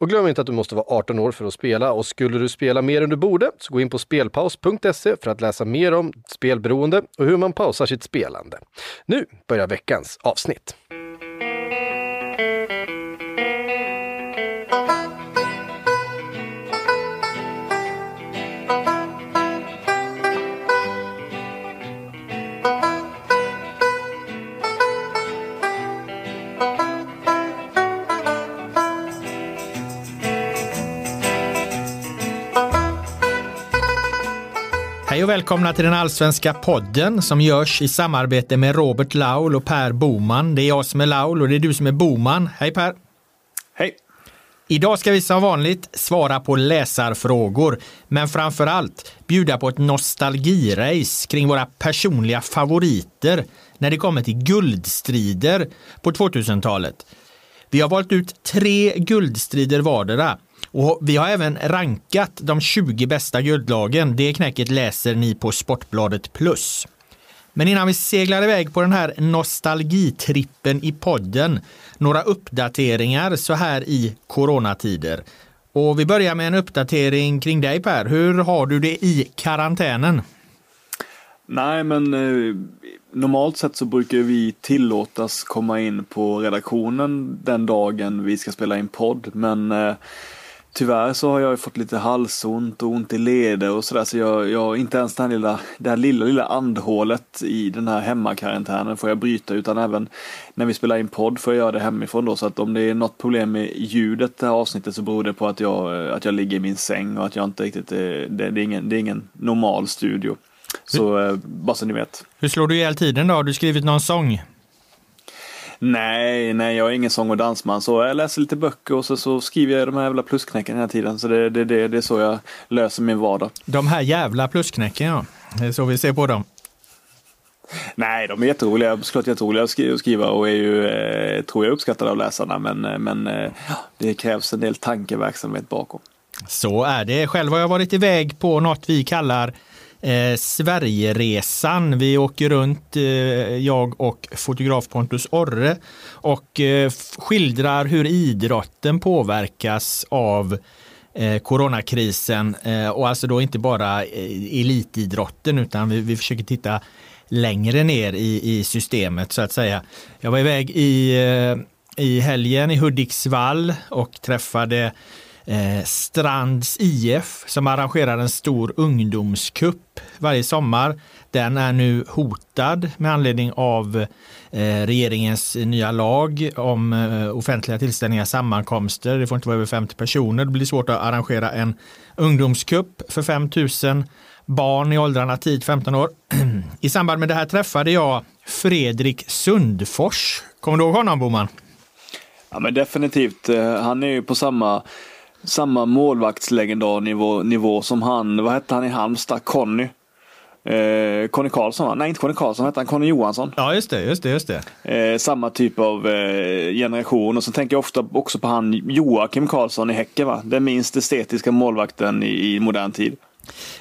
Och glöm inte att du måste vara 18 år för att spela och skulle du spela mer än du borde så gå in på spelpaus.se för att läsa mer om spelberoende och hur man pausar sitt spelande. Nu börjar veckans avsnitt. Hej och välkomna till den allsvenska podden som görs i samarbete med Robert Laul och Per Boman. Det är jag som är Laul och det är du som är Boman. Hej Per! Hej! Idag ska vi som vanligt svara på läsarfrågor, men framför allt bjuda på ett nostalgirace kring våra personliga favoriter när det kommer till guldstrider på 2000-talet. Vi har valt ut tre guldstrider vardera och vi har även rankat de 20 bästa guldlagen. Det knäcket läser ni på Sportbladet Plus. Men innan vi seglar iväg på den här nostalgitrippen i podden, några uppdateringar så här i coronatider. Och vi börjar med en uppdatering kring dig Per. Hur har du det i karantänen? Nej, men eh, normalt sett så brukar vi tillåtas komma in på redaktionen den dagen vi ska spela in podd, men eh, Tyvärr så har jag fått lite halsont och ont i leder och sådär så jag, jag inte ens det här lilla, det här lilla, lilla andhålet i den här hemmakarantänen får jag bryta utan även när vi spelar in podd får jag göra det hemifrån då så att om det är något problem med ljudet det här avsnittet så beror det på att jag, att jag ligger i min säng och att jag inte riktigt, det, det, är, ingen, det är ingen normal studio. Så hur, bara så ni vet. Hur slår du ihjäl tiden då? Har du skrivit någon sång? Nej, nej, jag är ingen sång och dansman. Så jag läser lite böcker och så, så skriver jag de här jävla plusknäcken hela tiden. Så det, det, det, det är så jag löser min vardag. De här jävla plusknäcken, ja. Det är så vi ser på dem. Nej, de är jätteroliga. Såklart jätteroliga att skriva och är ju, eh, tror jag, uppskattade av läsarna. Men, eh, men eh, det krävs en del tankeverksamhet bakom. Så är det. Själv har jag varit iväg på något vi kallar eh, Sverigeresan. Vi åker runt, eh, jag och fotograf Pontus Orre och eh, skildrar hur idrotten påverkas av eh, coronakrisen eh, och alltså då inte bara eh, elitidrotten utan vi, vi försöker titta längre ner i, i systemet så att säga. Jag var iväg i, i helgen i Hudiksvall och träffade eh, Strands IF som arrangerar en stor ungdomskupp varje sommar. Den är nu hotad med anledning av eh, regeringens nya lag om eh, offentliga tillställningar, sammankomster. Det får inte vara över 50 personer. Det blir svårt att arrangera en ungdomskupp för 5 000 barn i åldrarna 10-15 år. I samband med det här träffade jag Fredrik Sundfors. Kommer du ihåg honom Boman? Ja men definitivt. Eh, han är ju på samma samma målvaktslegendarnivå nivå som han, vad hette han i Halmstad, Conny? Eh, Conny Karlsson va? Nej inte Conny Karlsson, hette han Conny Johansson? Ja just det, just det, just det. Eh, samma typ av eh, generation och så tänker jag ofta också på han Joakim Karlsson i Häcken va? Den minst estetiska målvakten i, i modern tid.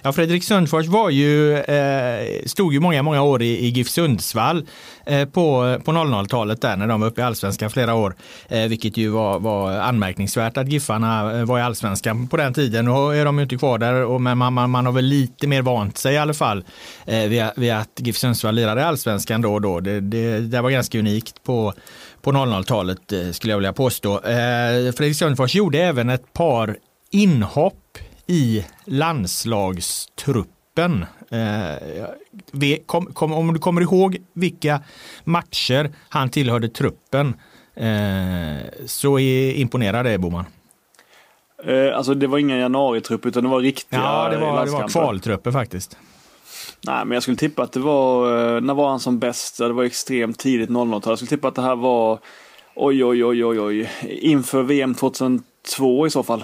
Ja, Fredrik Sundfors var ju, eh, stod ju många, många år i, i GIF Sundsvall eh, på, på 00-talet där när de var uppe i allsvenskan flera år. Eh, vilket ju var, var anmärkningsvärt att Giffarna eh, var i allsvenskan på den tiden. Nu är de ju inte kvar där, och, men man, man, man har väl lite mer vant sig i alla fall eh, vid, vid att GIF Sundsvall lirade i allsvenskan då och då. Det, det, det var ganska unikt på på 00-talet eh, skulle jag vilja påstå. Eh, Fredrik Sundfors gjorde även ett par inhopp i landslagstruppen Eh, kom, kom, om du kommer ihåg vilka matcher han tillhörde truppen eh, så är, imponerar det Boman. Eh, alltså det var ingen januaritrupp utan det var riktiga Ja, det var, det var kvaltrupper faktiskt. Nej, men jag skulle tippa att det var, eh, när var han som bäst? Det var extremt tidigt 00-tal. Jag skulle tippa att det här var, oj, oj, oj, oj, oj, inför VM 2002 i så fall.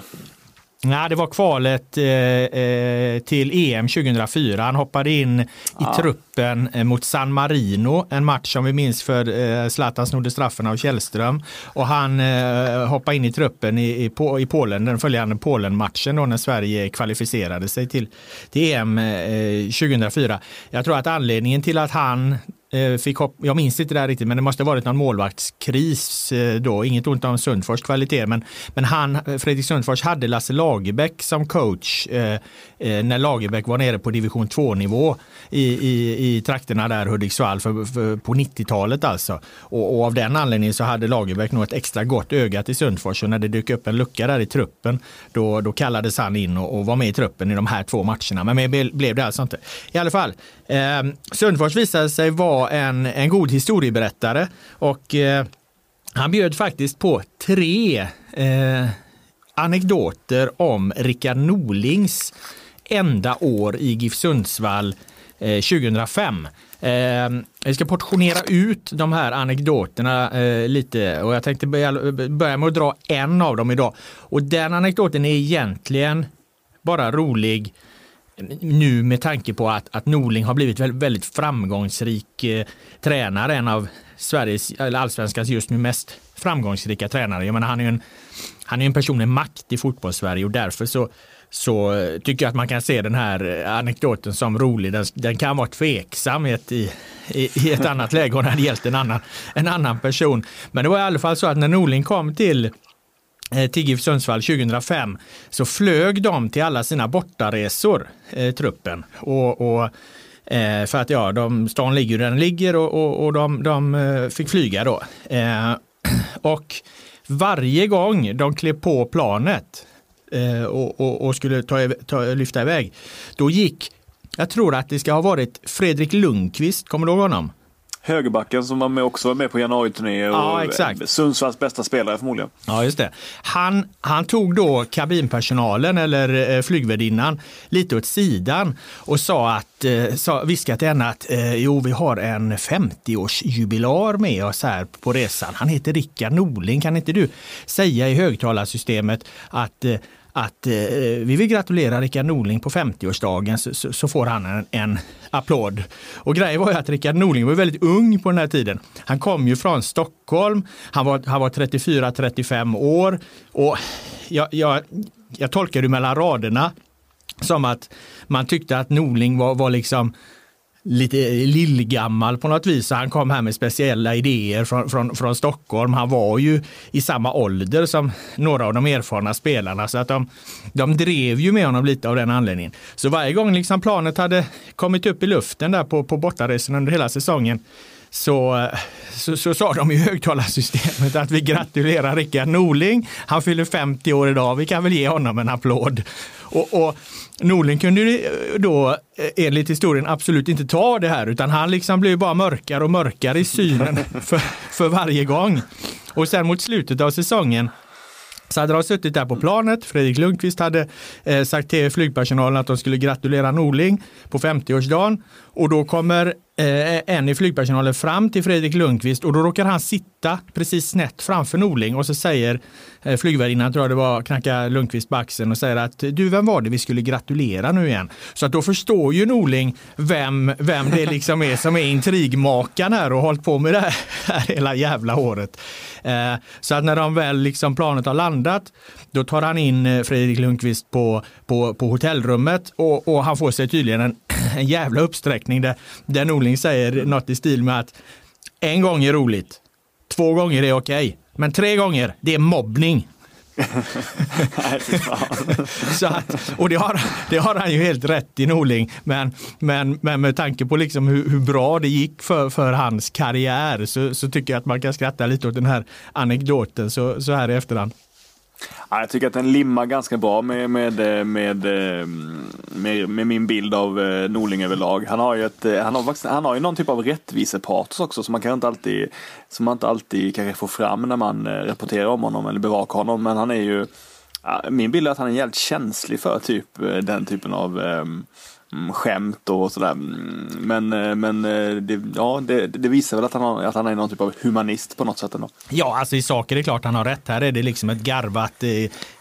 Nej, det var kvalet eh, eh till EM 2004. Han hoppade in i ja. truppen eh, mot San Marino, en match som vi minns för eh, Zlatan snodde straffen av Källström. Och han eh, hoppade in i truppen i, i, i Polen, den följande Polen-matchen då när Sverige kvalificerade sig till, till EM eh, 2004. Jag tror att anledningen till att han Eh, fick hopp, jag minns inte det där riktigt, men det måste ha varit någon målvaktskris eh, då. Inget ont om Sundfors kvalitet, men, men han, eh, Fredrik Sundfors hade Lasse Lagerbäck som coach eh Eh, när Lagerbäck var nere på division 2-nivå i, i, i trakterna där Hudiksvall för, för, på 90-talet alltså. Och, och, av den anledningen så hade Lagerbäck nog ett extra gott öga till Sundfors och när det dök upp en lucka där i truppen då, då kallades han in och, och var med i truppen i de här två matcherna. Men mer blev det alltså inte. I alla fall, eh, Sundfors visade sig vara en, en god historieberättare och eh, han bjöd faktiskt på tre eh, anekdoter om Rickard Norlings enda år i GIF Sundsvall eh, 2005. Ehm, vi ska portionera ut de här anekdoterna eh, lite och jag tänkte börja, med att dra en av dem idag. Och den anekdoten är egentligen bara rolig nu med tanke på att, att Norling har blivit väldigt, väldigt framgångsrik eh, tränare, en av Sveriges, eller allsvenskans just nu mest framgångsrika tränare. Jag menar, han är en, han är en person med makt i fotbollssverige och därför så, så eh, tycker jag att man kan se den här eh, anekdoten som rolig. Den, den kan vara tveksam i ett, i, i ett annat läge och när det gällt en annan, en annan person. Men det var i alla fall så att när Norling kom till eh, till GIF Sundsvall 2005 så flög de till alla sina bortaresor, eh, truppen. Och, och eh, för att ja, de, stan ligger där den ligger och, och, och de, de fick flyga då. Eh, och varje gång de klev på planet eh, och, och, och, skulle ta, ta, lyfta iväg, då gick, jag tror att det ska ha varit Fredrik Lundqvist, kommer du ihåg honom? högerbacken som var med, också var med på januariturné och ja, exakt. Sundsvalls bästa spelare förmodligen. Ja, just det. Han, han tog då kabinpersonalen eller eh, flygvärdinnan lite åt sidan och sa att, eh, sa, viskade till henne att eh, jo, vi har en 50-årsjubilar med oss här på resan. Han heter Rickard Norling. Kan inte du säga i högtalarsystemet att eh, att eh, eh, vi vill gratulera Rickard Norling på 50-årsdagen så, så, så, får han en, en applåd. Och grejen var ju att Rickard Norling var väldigt ung på den här tiden. Han kom ju från Stockholm, han var, han var 34-35 år och jag, jag, jag tolkar det mellan raderna som att man tyckte att Norling var, var liksom lite lillgammal på något vis. Han kom här med speciella idéer från, från, från Stockholm. Han var ju i samma ålder som några av de erfarna spelarna så att de, de drev ju med honom lite av den anledningen. Så varje gång liksom planet hade kommit upp i luften där på, på bortaresan under hela säsongen så, så, så sa de i högtalarsystemet att vi gratulerar Rickard Norling. Han fyller 50 år idag. Vi kan väl ge honom en applåd. Och, och Norling kunde eh, då eh, enligt historien absolut inte ta det här utan han liksom blev bara mörkare och mörkare i synen för, för varje gång. Och sen mot slutet av säsongen så hade de suttit där på planet. Fredrik Lundqvist hade eh, sagt till flygpersonalen att de skulle gratulera Norling på 50-årsdagen. Och då kommer eh, en i flygpersonalen fram till Fredrik Lundqvist och då råkar han sitta precis snett framför Norling och så säger eh, flygvärdinnan, tror jag det var, knackar Lundqvist på axeln och säger att du, vem var det vi skulle gratulera nu igen? Så att då förstår ju Norling vem, vem det liksom är som är intrigmakaren här och hållit på med det här, här hela jävla året. Eh, så att när de väl liksom planet har landat, då tar han in eh, Fredrik Lundqvist på, på, på hotellrummet och, och han får sig tydligen en, en jävla uppsträckning där, där Norling säger något i stil med att en gång är roligt, två gånger är okej, men tre gånger, det är mobbning. så att, och det har, det har han ju helt rätt i Norling. Men, men, men med tanke på liksom hur, hur bra det gick för, för hans karriär så, så, tycker jag att man kan skratta lite åt den här anekdoten så, så här i efterhand. Ja, jag tycker att den limmar ganska bra med, med, eh, med, eh, med, med min bild av eh, Norling överlag. Han har ju, ett, han har han har ju någon typ av rättvisepatos också som man kan inte alltid, som man inte alltid kanske får fram när man rapporterar om honom eller bevakar honom. Men han är ju, min bild är att han är jävligt känslig för typ den typen av um, Mm, skämt och sådär. Mm, men, eh, men eh, det, ja, det, det, visar väl att han, har, att han är någon typ av humanist på något sätt ändå. Ja, alltså i sak är det klart han har rätt. Här är det liksom ett garvat eh,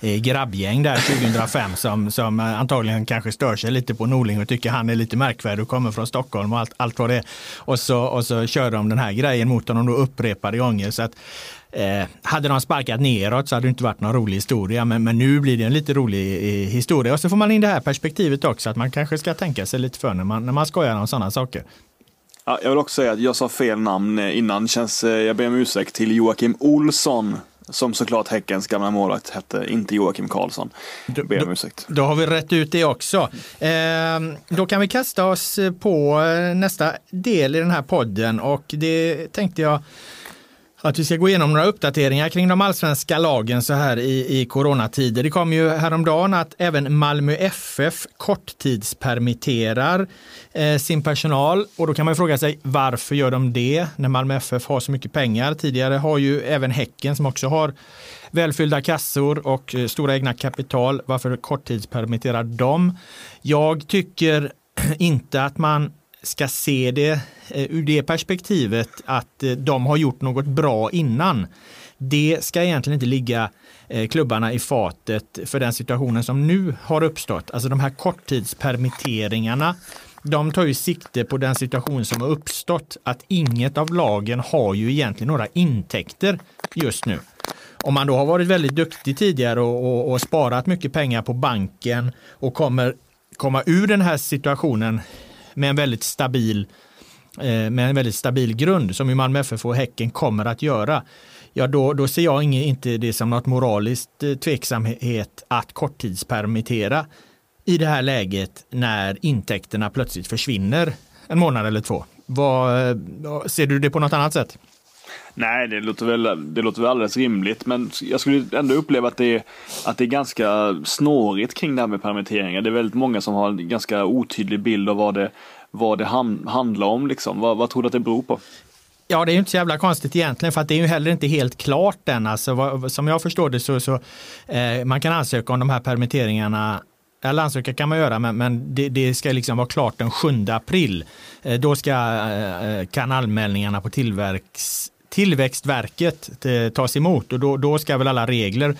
eh grabbgäng där 2005 som, som antagligen kanske stör sig lite på Norling och tycker han är lite märkvärdig och kommer från Stockholm och allt, allt vad det är. Och så, och så kör de den här grejen mot honom då upprepade gånger. Så att, Eh, hade de sparkat neråt så hade det inte varit någon rolig historia, men, men nu blir det en lite rolig eh, historia. Och så får man in det här perspektivet också, att man kanske ska tänka sig lite för när man, när man skojar om sådana saker. Ja, jag vill också säga att jag sa fel namn eh, innan. Känns, eh, jag ber om ursäkt till Joakim Olsson som såklart Häckens gamla målvakt hette, inte Joakim Karlsson. Då, ber om ursäkt. Då, då har vi rätt ut det också. Eh, då kan vi kasta oss på nästa del i den här podden och det tänkte jag att vi ska gå igenom några uppdateringar kring de allsvenska lagen så här i, i coronatider. Det kom ju häromdagen att även Malmö FF korttidspermitterar eh, sin personal och då kan man fråga sig varför gör de det när Malmö FF har så mycket pengar? Tidigare har ju även Häcken som också har välfyllda kassor och eh, stora egna kapital. Varför korttidspermitterar de? Jag tycker inte att man ska se det eh, ur det perspektivet att eh, de har gjort något bra innan. Det ska egentligen inte ligga eh, klubbarna i fatet för den situationen som nu har uppstått. Alltså de här korttidspermitteringarna, de tar ju sikte på den situation som har uppstått, att inget av lagen har ju egentligen några intäkter just nu. Om man då har varit väldigt duktig tidigare och, och, och sparat mycket pengar på banken och kommer komma ur den här situationen med en väldigt stabil eh, med en väldigt stabil grund som ju Malmö FF och Häcken kommer att göra, ja då, då ser jag inte det som något moraliskt eh, tveksamhet att korttidspermittera i det här läget när intäkterna plötsligt försvinner en månad eller två. Vad, eh, ser du det på något annat sätt? Nej, det låter, väl, det låter väl alldeles rimligt. Men jag skulle ändå uppleva att det, är, att det är ganska snårigt kring det här med permitteringar. Det är väldigt många som har en ganska otydlig bild av vad det, vad det ham, handlar om. Liksom. Vad, vad tror du att det beror på? Ja, det är inte så jävla konstigt egentligen för att det är ju heller inte helt klart än. Alltså, vad, som jag förstår det så, så eh, man kan ansöka om de här permitteringarna eller ansöka kan man göra, men, men det, det, ska liksom vara klart den 7 april. Eh, då ska, eh, eh kan anmälningarna på tillverks, Tillväxtverket eh, tas emot och då, då ska väl alla regler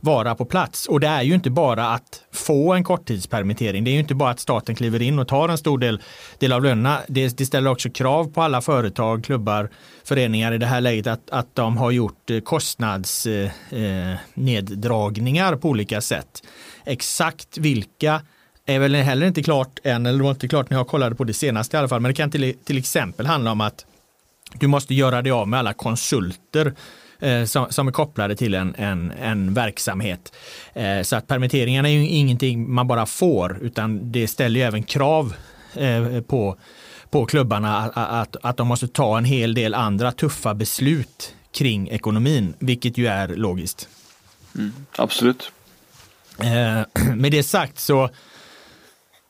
vara på plats. Och det är ju inte bara att få en korttidspermittering. Det är ju inte bara att staten kliver in och tar en stor del, del av lönerna. Det, det ställer också krav på alla företag, klubbar, föreningar i det här läget att, att de har gjort kostnadsneddragningar eh, eh, eh på olika sätt. Exakt vilka är väl heller inte klart än, eller det var inte klart när jag kollade på det senaste i alla fall, men det kan till, till exempel handla om att du måste göra dig av med alla konsulter eh, som, som, är kopplade till en, en, en verksamhet. Eh, så att permitteringarna är ju ingenting man bara får, utan det ställer ju även krav eh, på, på klubbarna att, att, att de måste ta en hel del andra tuffa beslut kring ekonomin, vilket ju är logiskt. Mm, absolut. Eh, med det sagt så,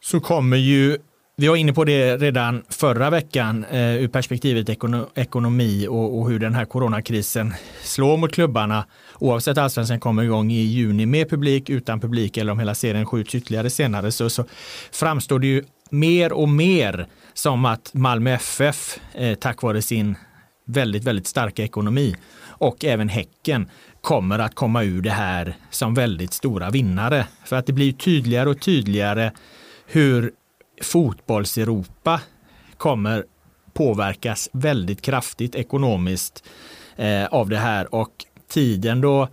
så kommer ju vi var inne på det redan förra veckan eh, ur perspektivet ekono ekonomi och, och, hur den här coronakrisen slår mot klubbarna. Oavsett allsvenskan kommer igång i juni med publik, utan publik eller om hela serien skjuts ytterligare senare så, så framstår det ju mer och mer som att Malmö FF eh, tack vare sin väldigt, väldigt starka ekonomi och även Häcken kommer att komma ur det här som väldigt stora vinnare. För att det blir tydligare och tydligare hur fotbolls-Europa kommer påverkas väldigt kraftigt ekonomiskt eh, av det här och tiden då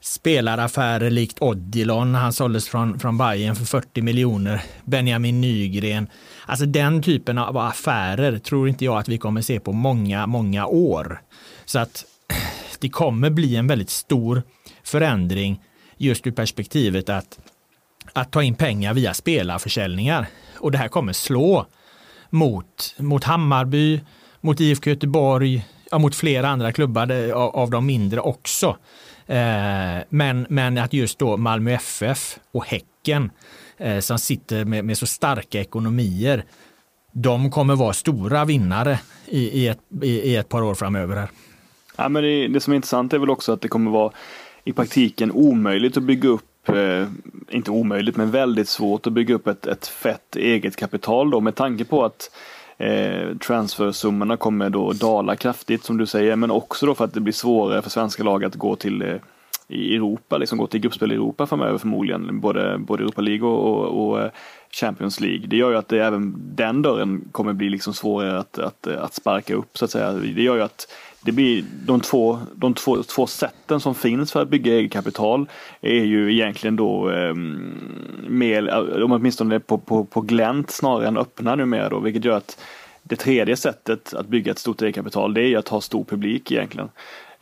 spelaraffärer likt Odilon, han såldes från, från Bayern för 40 miljoner, Benjamin Nygren. Alltså den typen av affärer tror inte jag att vi kommer se på många, många år. Så att det kommer bli en väldigt stor förändring just ur perspektivet att, att ta in pengar via spelarförsäljningar och det här kommer slå mot, mot Hammarby, mot IFK Göteborg, ja, mot flera andra klubbar av, av de mindre också. Eh, men, men att just då Malmö FF och Häcken eh, som sitter med, med så starka ekonomier, de kommer vara stora vinnare i, i, ett, i, i ett par år framöver. Här. Ja, men det, det som är intressant är väl också att det kommer vara i praktiken omöjligt att bygga upp Eh, inte omöjligt, men väldigt svårt att bygga upp ett, ett fett eget kapital då med tanke på att eh, transfersummorna kommer då dala kraftigt som du säger, men också då för att det blir svårare för svenska lag att gå till eh, i Europa, liksom gå till gruppspel i Europa framöver förmodligen, både, både Europa League och, och, och eh, Champions League. Det gör ju att det, även den dörren kommer bli liksom svårare att, att, att sparka upp så att säga. Det gör ju att det blir de två, de två, två sätten som finns för att bygga eget kapital är ju egentligen då ehm, eh, mer, åtminstone på, på, på glänt snarare än öppna numera då, vilket gör att det tredje sättet att bygga ett stort eget kapital det är att ha stor publik egentligen.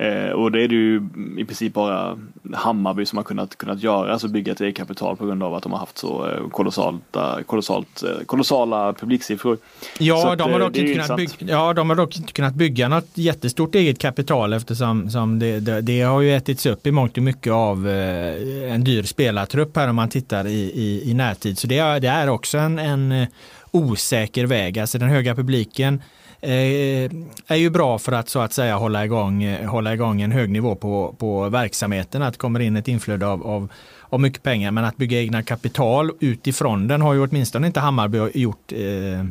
Eh, och det är det ju i princip bara Hammarby som har kunnat, kunnat göra, alltså bygga ett eget kapital på grund av att de har haft så eh, kolossalt, eh, kolossalt, eh, kolossala publiksiffror. Ja, de har, dock inte kunnat bygga, ja, de har dock inte kunnat bygga något jättestort eget kapital eftersom som det, det, det har ju ätits upp i mångt och mycket av en dyr spelartrupp här om man tittar i, i, i närtid. Så det är, det är också en, en osäker väg. Alltså den höga publiken Eh, är ju bra för att så att säga hålla igång, eh, hålla igång en hög nivå på, på verksamheten. Att det kommer in ett inflöde av, av, av mycket pengar. Men att bygga egna kapital utifrån den har ju åtminstone inte Hammarby gjort eh,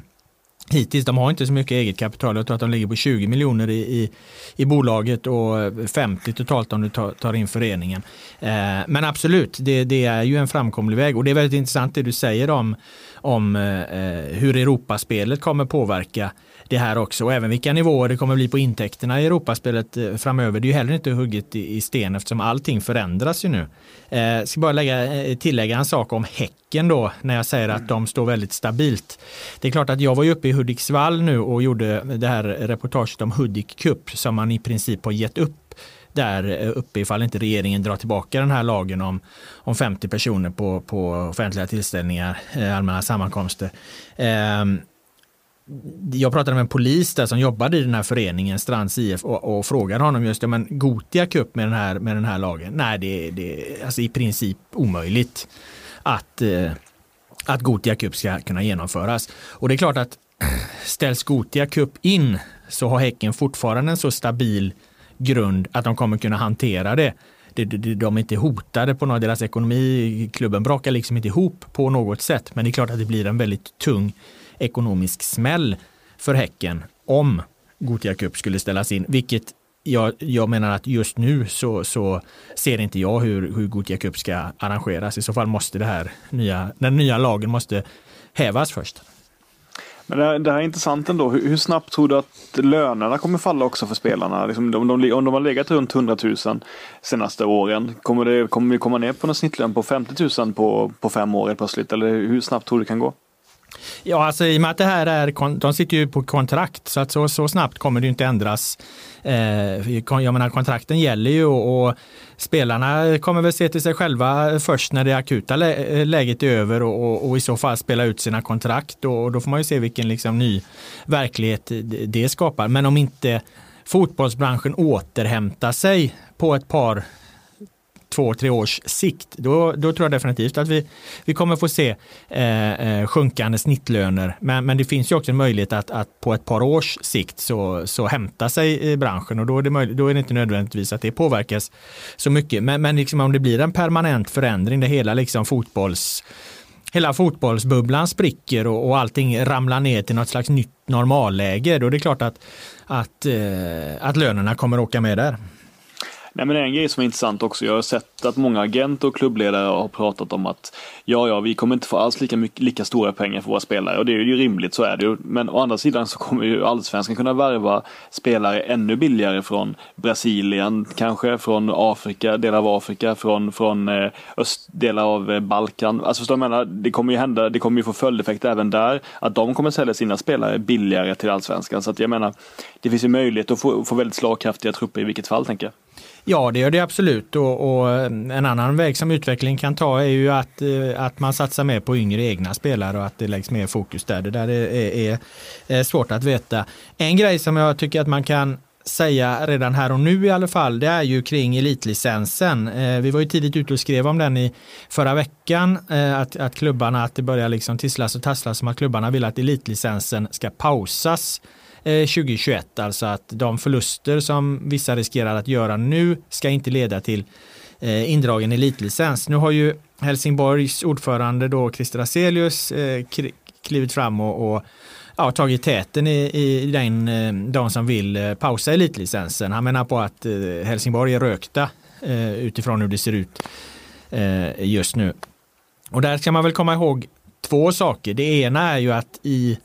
hittills. De har inte så mycket eget kapital. Jag tror att de ligger på 20 miljoner i, i, i bolaget och 50 totalt om du tar, tar in föreningen. Eh, men absolut, det, det, är ju en framkomlig väg och det är väldigt intressant det du säger om, om eh, eh hur Europaspelet kommer påverka det här också och även vilka nivåer det kommer bli på intäkterna i Europaspelet eh, framöver. Det är ju heller inte hugget i sten eftersom allting förändras ju nu. Jag eh, ska bara lägga, eh, tillägga en sak om Häcken då när jag säger att de står väldigt stabilt. Det är klart att jag var ju uppe i Hudiksvall nu och gjorde det här reportaget om Hudik Cup som man i princip har gett upp där uppe ifall inte regeringen drar tillbaka den här lagen om, om 50 personer på, på offentliga tillställningar, allmänna sammankomster. Um, jag pratade med en polis där som jobbade i den här föreningen, Strands IF, och, och frågade honom just, ja, men Gotia Cup med den här, med den här lagen? Nej, det, är alltså i princip omöjligt att, eh, att Gotia Cup ska kunna genomföras. Och det är klart att ställs Gotia Cup in så har Häcken fortfarande en så stabil grund att de kommer kunna hantera det. De är inte hotade på något, deras ekonomi, klubben brakar liksom inte ihop på något sätt. Men det är klart att det blir en väldigt tung ekonomisk smäll för Häcken om Gothia Cup skulle ställas in, vilket jag, jag menar att just nu så, så ser inte jag hur, hur Gothia Cup ska arrangeras. I så fall måste det här nya, den nya lagen måste hävas först. Men det, det här är intressant ändå. Hur, hur, snabbt tror du att lönerna kommer falla också för spelarna? Liksom, om, de, om de har legat runt 100 000 senaste åren, kommer, det, kommer vi komma ner på en snittlön på 50 000 på, på fem år plötsligt? Eller hur snabbt tror du det kan gå? Ja, alltså i och med att det här är, de sitter ju på kontrakt så att så, så snabbt kommer det inte ändras. Eh, jag menar kontrakten gäller ju och, och, spelarna kommer väl se till sig själva först när det akuta lä eh, läget är över och, och, och, i så fall spela ut sina kontrakt och, och då får man ju se vilken liksom ny verklighet det skapar. Men om inte fotbollsbranschen återhämtar sig på ett par två, tre års sikt, då, då tror jag definitivt att vi, vi kommer få se eh, eh, sjunkande snittlöner. Men, men det finns ju också en möjlighet att, att på ett par års sikt så, så hämta sig i branschen och då är, det möjligt, då är det inte nödvändigtvis att det påverkas så mycket. Men, men liksom om det blir en permanent förändring där hela liksom fotbolls hela fotbollsbubblan spricker och, och allting ramlar ner till något slags nytt normalläge, då är det klart att, att, eh, att lönerna kommer åka med där. Nej, men en grej som är intressant också, jag har sett att många agenter och klubbledare har pratat om att ja, ja, vi kommer inte få alls lika, mycket, lika stora pengar för våra spelare och det är ju rimligt, så är det ju. Men å andra sidan så kommer ju allsvenskan kunna värva spelare ännu billigare från Brasilien, kanske från Afrika, delar av Afrika, från, från eh, öst, delar av eh, Balkan. Alltså förstår du menar, det kommer ju hända, det kommer ju få följdeffekter även där, att de kommer sälja sina spelare billigare till allsvenskan. Så att jag menar, det finns ju möjlighet att få, få väldigt slagkraftiga trupper i vilket fall, tänker jag. Ja, det gör det absolut. Och, och, eh, en annan väg som utveckling kan ta är ju att, eh, att man satsar mer på yngre egna spelare och att det läggs mer fokus där. Det där är, är, är svårt att veta. En grej som jag tycker att man kan säga redan här och nu i alla fall, det är ju kring elitlicensen. Eh, vi var ju tidigt ute och skrev om den i förra veckan, eh, att, att klubbarna, att det börjar liksom tisslas och tasslas som att klubbarna vill att elitlicensen ska pausas Eh, 2021. Alltså att de förluster som vissa riskerar att göra nu ska inte leda till eh, indragen elitlicens. Nu har ju Helsingborgs ordförande då Christer Aselius eh, klivit fram och, och ja, tagit täten i, i den, de som vill pausa elitlicensen. Han menar på att Helsingborg är rökta utifrån hur det ser ut just nu. Och där ska man väl komma ihåg två saker. Det ena är ju att i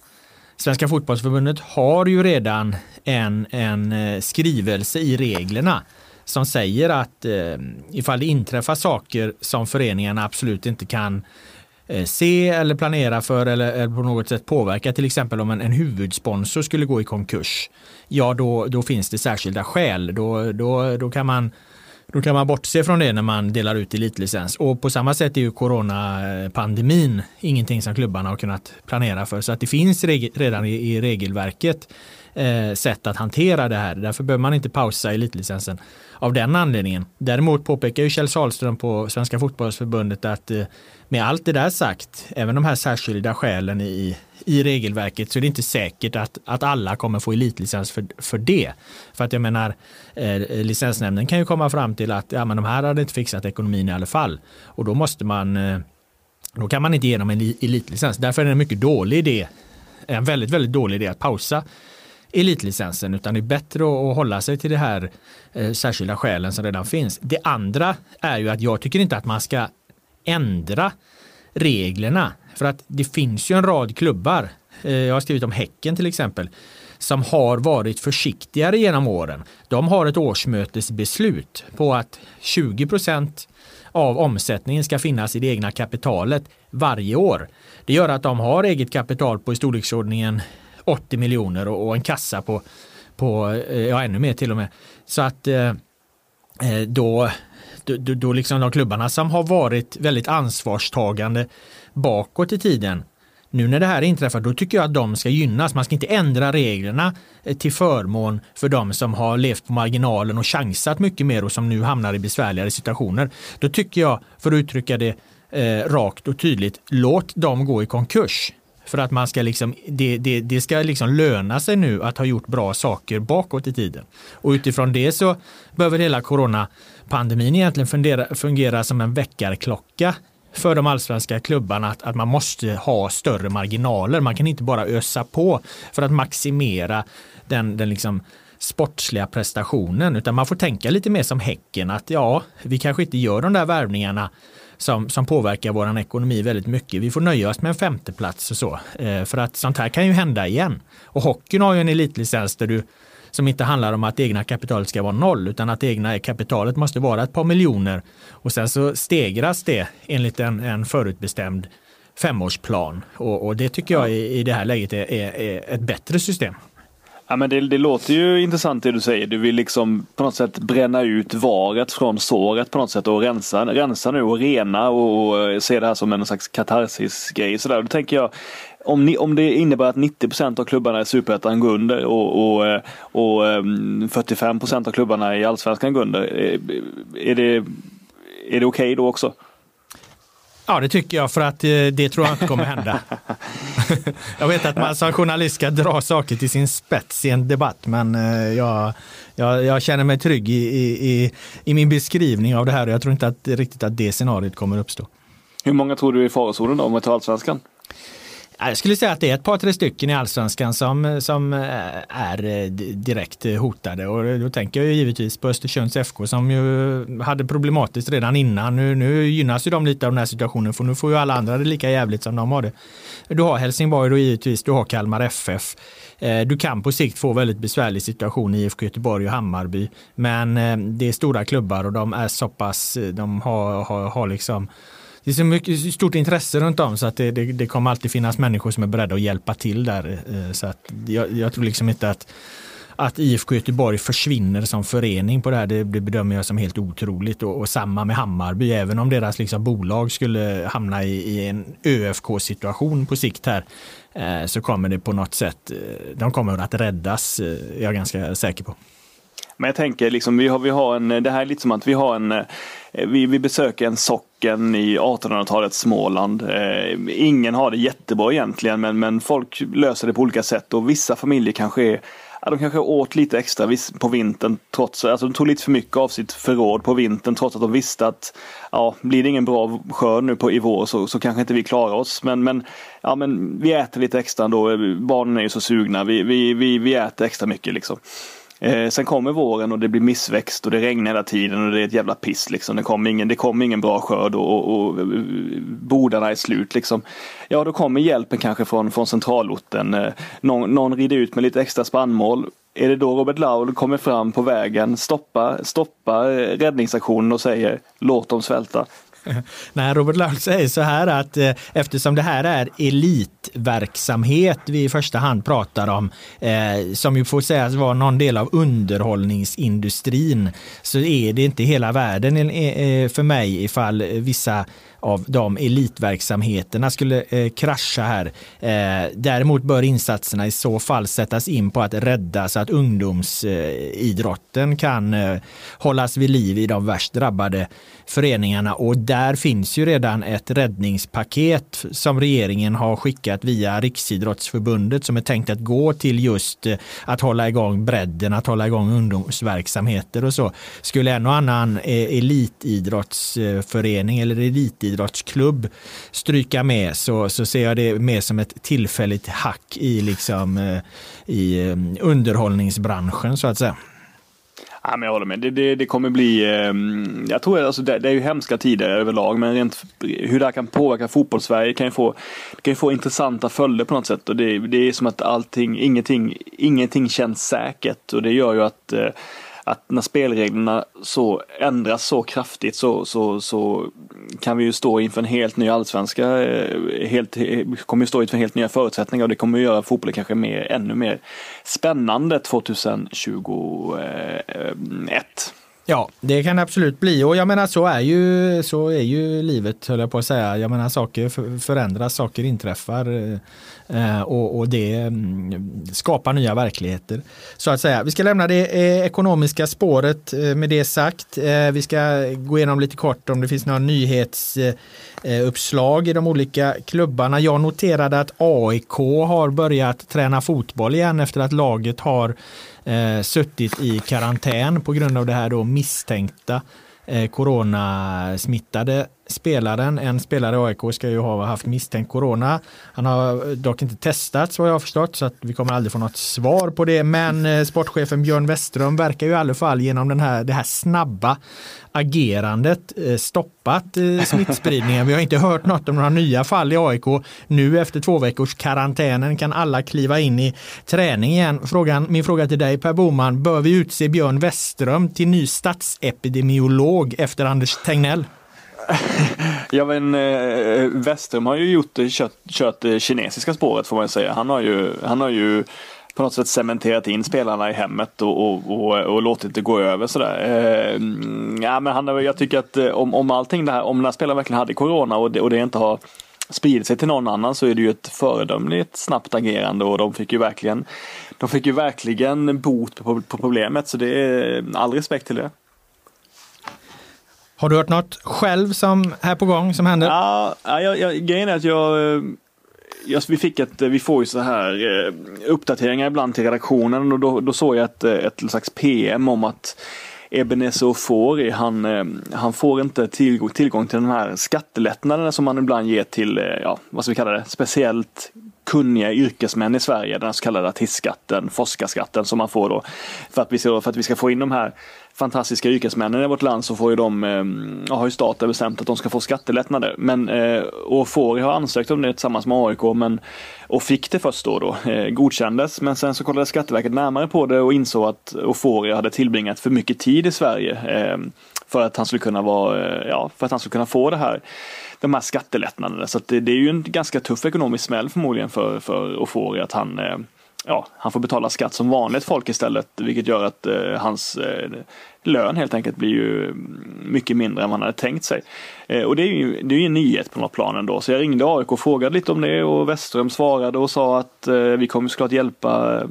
Svenska fotbollsförbundet har ju redan en, en eh, skrivelse i reglerna som säger att eh, ifall det inträffar saker som föreningarna absolut inte kan Eh, se eller planera för eller, eller, på något sätt påverka. Till exempel om en, en huvudsponsor skulle gå i konkurs. Ja, då, då finns det särskilda skäl. Då, då, då, kan man, då kan man bortse från det när man delar ut elitlicens. Och på samma sätt är ju coronapandemin ingenting som klubbarna har kunnat planera för. Så att det finns redan i, regelverket eh, sätt att hantera det här. Därför behöver man inte pausa elitlicensen av den anledningen. Däremot påpekar ju Kjell Sahlström på Svenska fotbollsförbundet att eh, med allt det där sagt, även de här särskilda skälen i, i regelverket så är det inte säkert att, att alla kommer få elitlicens för, för det. För att jag menar, eh, licensnämnden kan ju komma fram till att ja, men de här hade inte fixat ekonomin i alla fall. Och då måste man, eh, då kan man inte ge dem en elitlicens. Därför är det en mycket dålig idé, en väldigt, väldigt dålig idé att pausa elitlicensen utan det är bättre att hålla sig till det här eh, särskilda skälen som redan finns. Det andra är ju att jag tycker inte att man ska ändra reglerna för att det finns ju en rad klubbar. Eh, jag har skrivit om Häcken till exempel som har varit försiktigare genom åren. De har ett årsmötesbeslut på att 20 procent av omsättningen ska finnas i det egna kapitalet varje år. Det gör att de har eget kapital på i storleksordningen 80 miljoner och, en kassa på, på eh, ja, ännu mer till och med. Så att eh, då, då, då liksom de klubbarna som har varit väldigt ansvarstagande bakåt i tiden nu när det här inträffar, då tycker jag att de ska gynnas. Man ska inte ändra reglerna eh, till förmån för de som har levt på marginalen och chansat mycket mer och som nu hamnar i besvärligare situationer. Då tycker jag, för att uttrycka det eh, rakt och tydligt, låt dem gå i konkurs. För att man ska liksom, det, det, det ska liksom löna sig nu att ha gjort bra saker bakåt i tiden. Och utifrån det så behöver hela coronapandemin egentligen fundera, fungera som en väckarklocka för de allsvenska klubbarna att, att man måste ha större marginaler. Man kan inte bara ösa på för att maximera den, den liksom sportsliga prestationen utan man får tänka lite mer som Häcken att ja, vi kanske inte gör de där värvningarna som, som påverkar vår ekonomi väldigt mycket. Vi får nöja oss med en femteplats och så. Eh, för att sånt här kan ju hända igen. Och hockeyn har ju en elitlicens där du som inte handlar om att det egna kapitalet ska vara noll utan att det egna kapitalet måste vara ett par miljoner och sen så stegras det enligt en, en förutbestämd femårsplan och, och det tycker jag i, i det här läget är, är, är ett bättre system. Ja, men det, det, låter ju intressant det du säger. Du vill liksom på något sätt bränna ut varet från såret på något sätt och rensa, rensa nu och rena och, och se det här som en slags katarsis-grej. Då tänker jag, om, ni, om det innebär att 90% av klubbarna i Superettan går under och, och, och ehm, 45% av klubbarna i Allsvenskan går under. Är, eh, är det, är det okej okay då också? Ja, det tycker jag för att eh, det tror jag inte kommer hända. jag vet att man som journalist ska dra saker till sin spets i en debatt, men eh, jag, jag, jag känner mig trygg i, i, i, min beskrivning av det här och jag tror inte att, riktigt att det scenariot kommer uppstå. Hur många tror du är i farozonen då om vi tar allsvenskan? Jag skulle säga att det är ett par, tre stycken i allsvenskan som, som eh, är eh, direkt eh, hotade och då tänker jag givetvis på Östersunds FK som ju hade problematiskt redan innan. Nu, nu gynnas ju de lite av den här situationen för nu får ju alla andra det lika jävligt som de har det. Du har Helsingborg då givetvis, du har Kalmar FF. Du kan på sikt få väldigt besvärlig situation i IFK Göteborg och Hammarby. Men det är stora klubbar och de är så pass, de har, har, har liksom det är så mycket stort intresse runt om så att det, det, det, kommer alltid finnas människor som är beredda att hjälpa till där. Eh, så att jag, jag tror liksom inte att att IFK Göteborg försvinner som förening på det här, det, det bedömer jag som helt otroligt. Och, och, samma med Hammarby, även om deras liksom bolag skulle hamna i, i en ÖFK-situation på sikt här, eh, så kommer det på något sätt, eh, de kommer att räddas, eh, jag är ganska säker på. Men jag tänker liksom, vi har, vi har en, det här är lite som att vi har en, eh, Eh, vi, vi besöker en socken i 1800-talets Småland. Eh, ingen har det jättebra egentligen, men, men folk löser det på olika sätt och vissa familjer kanske är Ja, de kanske åt lite extra på vintern trots, alltså de tog lite för mycket av sitt förråd på vintern trots att de visste att ja, blir det ingen bra skörd nu på, i vår så, så kanske inte vi klarar oss. Men, men, ja, men vi äter lite extra ändå. Barnen är ju så sugna. Vi, vi, vi, vi äter extra mycket liksom. Eh, sen kommer våren och det blir missväxt och det regnar hela tiden och det är ett jävla piss. Liksom. Det kommer ingen, det ingen bra skörd och, och, och eh, bodarna är slut. Liksom. Ja, då kommer hjälpen kanske från, från centralorten. Eh, någon, någon rider ut med lite extra spannmål. Är det då Robert Laul kommer fram på vägen, stoppar stoppa eh, räddningsaktionen och säger låt dem svälta. Nej, Robert Laul säger så här att eh, eftersom det här är elitverksamhet vi i första hand pratar om, eh, som ju får sägas vara någon del av underhållningsindustrin, så är det inte hela världen eh, för mig ifall vissa av de elitverksamheterna skulle eh, krascha här. Eh, däremot bör insatserna i så fall sättas in på att rädda så att ungdomsidrotten eh, kan eh, hållas vid liv i de värst drabbade föreningarna och där finns ju redan ett räddningspaket som regeringen har skickat via Riksidrottsförbundet som är tänkt att gå till just eh, att hålla igång bredden, att hålla igång ungdomsverksamheter och så. Skulle en och annan eh, elitidrottsförening eller elitidrottsklubb stryka med så, så ser jag det mer som ett tillfälligt hack i, liksom, eh, i eh, underhållningsbranschen så att säga. Ja, men jag håller med. Det, det, det kommer bli, eh, jag tror alltså det, det, är ju hemska tider överlag, men rent hur det här kan påverka fotbollssverige kan ju få, kan ju få intressanta följder på något sätt. Och det, det är som att allting, ingenting, ingenting känns säkert och det gör ju att eh, att när spelreglerna så ändras så kraftigt så, så, så kan vi ju stå inför en helt ny allsvenska. Eh, helt, eh, kommer ju stå inför helt nya förutsättningar och det kommer göra fotbollen kanske mer, ännu mer spännande 2021. Ja, det kan det absolut bli och jag menar så är ju, så är ju livet höll jag på att säga. Jag menar saker förändras, saker inträffar Eh, och, och det mm, skapar nya verkligheter. Så att säga. Vi ska lämna det eh, ekonomiska spåret eh, med det sagt. Vi ska gå igenom lite kort om det finns några nyhetsuppslag i de olika klubbarna. Jag noterade att AIK har börjat träna fotboll igen efter att laget har suttit i karantän på grund av det här då misstänkta coronasmittade spelaren. En spelare i AIK ska ju ha haft misstänkt corona. Han har eh, dock inte testats vad jag har förstått så att vi kommer aldrig få något svar på det. Men eh, sportchefen Björn Westström verkar ju i alla fall genom den här, det här snabba agerandet eh, stoppat smittspridningen. Vi har inte hört något om några nya fall i AIK. Nu efter två veckors karantänen kan alla kliva in i träning igen. Frågan, min fråga till dig Per Boman, bör vi utse Björn Westström till ny statsepidemiolog efter Anders Tegnell? Ja men eh, Westrum har ju gjort, eh, kört, kört det kinesiska spåret får man säga. Han har ju, han har ju på något sätt cementerat in spelarna i hemmet och, och, och, och låtit det gå över sådär. Eh, ja, men han, jag tycker att eh, om, om allting det här, om den här spelaren verkligen hade corona och det, och det inte har spridit sig till någon annan så är det ju ett föredömligt snabbt agerande och de fick ju verkligen de fick ju verkligen bot på, på problemet så det är all respekt till det. Har du hört något själv som är på gång som händer? Ja, jag, jag, grejen är att jag, eh, jag, vi fick ett, eh, vi får ju så här eh, uppdateringar ibland till redaktionen och då, då såg jag ett, ett slags PM om att Ebenezer Ofori, han, han får inte tillgång, tillgång till de här skattelättnaderna som man ibland ger till, ja, vad ska vi kalla det, speciellt kunniga yrkesmän i Sverige, den så kallade artistskatten, forskarskatten som man får då. För att vi ska, för att vi ska få in de här fantastiska yrkesmännen i vårt land så får ju de, eh, har ju staten bestämt att de ska få skattelättnader. Men eh, Ofori har ansökt om det tillsammans med AIK men, och fick det först då, då eh, godkändes. Men sen så kollade Skatteverket närmare på det och insåg att Ofori hade tillbringat för mycket tid i Sverige eh, för att han skulle kunna vara, eh, ja, för att han skulle kunna få det här de här skattelättnaderna. Så det, det, är ju en ganska tuff ekonomisk smäll förmodligen för, för Ofori att han eh, ja, han får betala skatt som vanligt folk istället, vilket gör att eh, hans eh, lön helt enkelt blir ju mm, mycket mindre än man hade tänkt sig. Eh, och det är ju det är ju en nyhet på något plan ändå. Så jag ringde AIK och frågade lite om det och Westström svarade och sa att eh, vi kommer såklart hjälpa eh,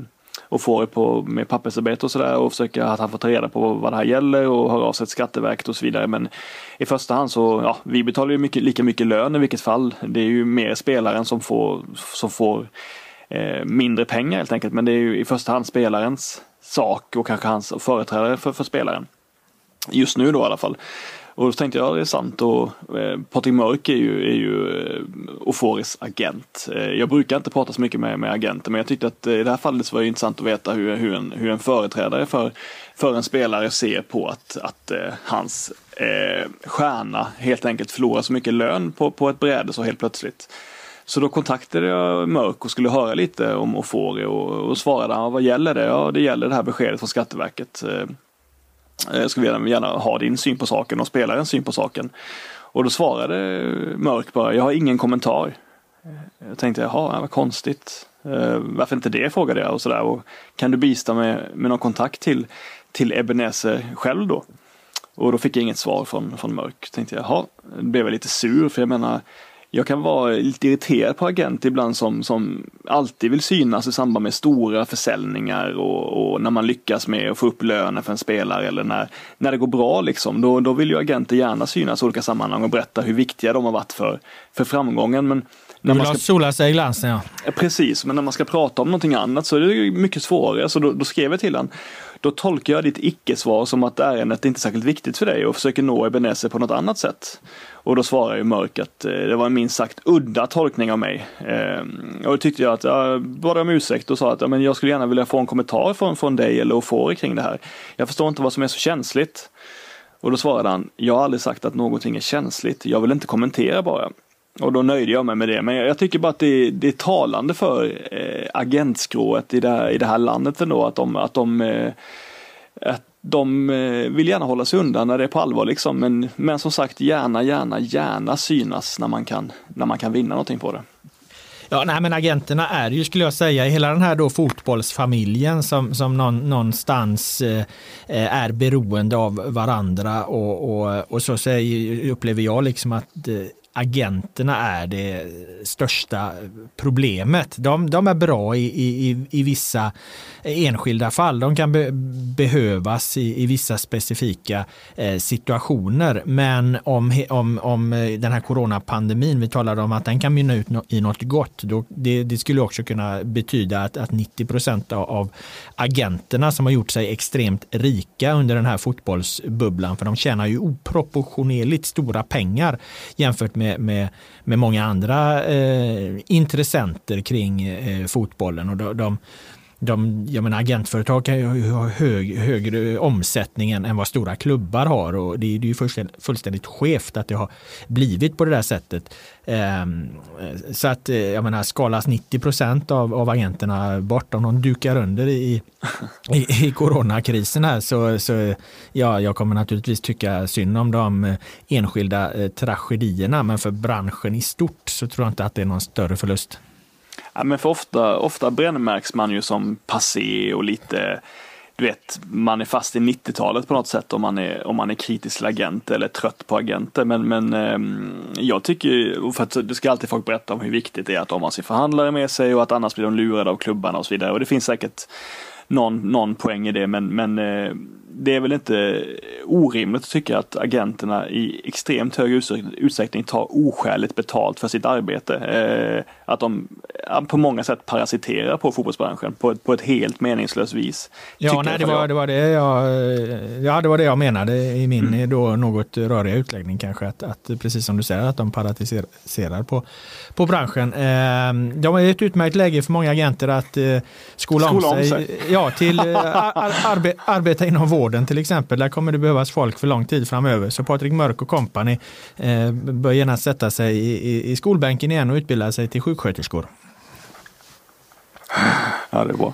och få på med pappersarbete och sådär och försöka att han får ta reda på vad det här gäller och höra av sig till Skatteverket och så vidare. Men i första hand så, ja, vi betalar ju mycket, lika mycket lön i vilket fall. Det är ju mer spelaren som får, som får eh, mindre pengar helt enkelt. Men det är ju i första hand spelarens sak och kanske hans företrädare för, för spelaren. Just nu då i alla fall. Och då tänkte jag, det är sant. Och, eh, Patrik Mörk är ju, är ju eh, Oforis agent. Eh, jag brukar inte prata så mycket med, med agenter men jag tyckte att eh, i det här fallet så var det intressant att veta hur, hur, en, hur en företrädare för, för en spelare ser på att, att eh, hans eh, stjärna helt enkelt förlorar så mycket lön på, på ett bräde så helt plötsligt. Så då kontaktade jag Mörk och skulle höra lite om Ofori och, och svarade han, vad gäller det? Ja, det gäller det här beskedet från Skatteverket. Jag skulle gärna ha din syn på saken och spelarens syn på saken. Och då svarade Mörk bara, jag har ingen kommentar. Eh, jag tänkte, jaha, vad konstigt. Varför inte det, frågade jag och sådär. Och kan du bistå med, med någon kontakt till, till Ebenezer själv då? Och då fick jag inget svar från, från Mörk. Tänkte jag, jaha, då blev jag lite sur för jag menar jag kan vara lite irriterad på agenter ibland som, som alltid vill synas i samband med stora försäljningar och, och, när man lyckas med att få upp lönen för en spelare eller när, när det går bra liksom. Då, då vill ju agenter gärna synas i olika sammanhang och berätta hur viktiga de har varit för, för framgången. Men när man ska sola sig i glansen ja. Precis, men när man ska prata om någonting annat så är det mycket svårare. Så då, då skrev jag till honom. Då tolkar jag ditt icke-svar som att ärendet är inte är särskilt viktigt för dig och försöker nå Ebenezer på något annat sätt. Och då svarar ju Mörk att eh, det var en minst sagt udda tolkning av mig. Eh, och då tyckte jag att jag bad om ursäkt och sa att ja, men jag skulle gärna vilja få en kommentar från, från dig eller Ofori kring det här. Jag förstår inte vad som är så känsligt. Och då svarade han, jag har aldrig sagt att någonting är känsligt, jag vill inte kommentera bara. Och då nöjde jag mig med det. Men jag, tycker bara att det, det är talande för eh, agentskrået i det, här, i det här landet ändå. Att de, att de, eh, att de eh, vill gärna hålla sig undan när det är på allvar liksom. Men, men som sagt, gärna, gärna, gärna synas när man kan, när man kan vinna någonting på det. Ja, nej, men agenterna är ju, skulle jag säga, hela den här då fotbollsfamiljen som, som någon, någonstans eh, eh, är beroende av varandra och, och, och så säger, upplever jag liksom att eh, agenterna är det största problemet. De, de är bra i, i, i vissa enskilda fall. De kan be, behövas i, i vissa specifika eh, situationer. Men om, om, om eh, den här coronapandemin, vi talade om att den kan mynna ut i något gott. Då, det, det skulle också kunna betyda att, att 90 procent av, av agenterna som har gjort sig extremt rika under den här fotbollsbubblan, för de tjänar ju oproportionerligt stora pengar jämfört med med, med, med många andra eh, intressenter kring eh, fotbollen. Och de, de, de, jag menar, agentföretag kan ju ha hög, högre omsättning än, än vad stora klubbar har och det, det är ju fullständigt, fullständigt skevt att det har blivit på det där sättet. Ehm, så att eh, jag menar, skalas 90 procent av, av agenterna bort om de dukar under i, i, i coronakrisen här så, så ja, jag kommer naturligtvis tycka synd om de enskilda eh, tragedierna men för branschen i stort så tror jag inte att det är någon större förlust. Ja, men för ofta, ofta brännmärks man ju som passé och lite du vet, man är fast i 90-talet på något sätt om man är, om man är kritisk till agenter eller trött på agenter. Men, men ehm, jag tycker, för att det ska alltid folk berätta om hur viktigt det är att de har sin förhandlare med sig och att annars blir de lurade av klubbarna och så vidare. Och det finns säkert någon, någon poäng i det men, men eh, det är väl inte orimligt att tycka att agenterna i extremt hög utsträckning tar oskäligt betalt för sitt arbete. Eh, att de på många sätt parasiterar på fotbollsbranschen på ett, på ett helt meningslöst vis. Ja, nej, det, var, det, var det, jag, ja, det var det jag menade i min mm. då något röriga utläggning kanske. Att, att, precis som du säger, att de parasiterar på, på branschen. Eh, de är ett utmärkt läge för många agenter att eh, skola, skola om, sig, om sig. Ja, Ja, till eh, ar, arbe, arbeta inom vården till exempel. Där kommer det behövas folk för lång tid framöver. Så Patrik Mörk och kompani eh, bör gärna sätta sig i, i, i skolbänken igen och utbilda sig till sjuksköterskor. Ja, det är bra.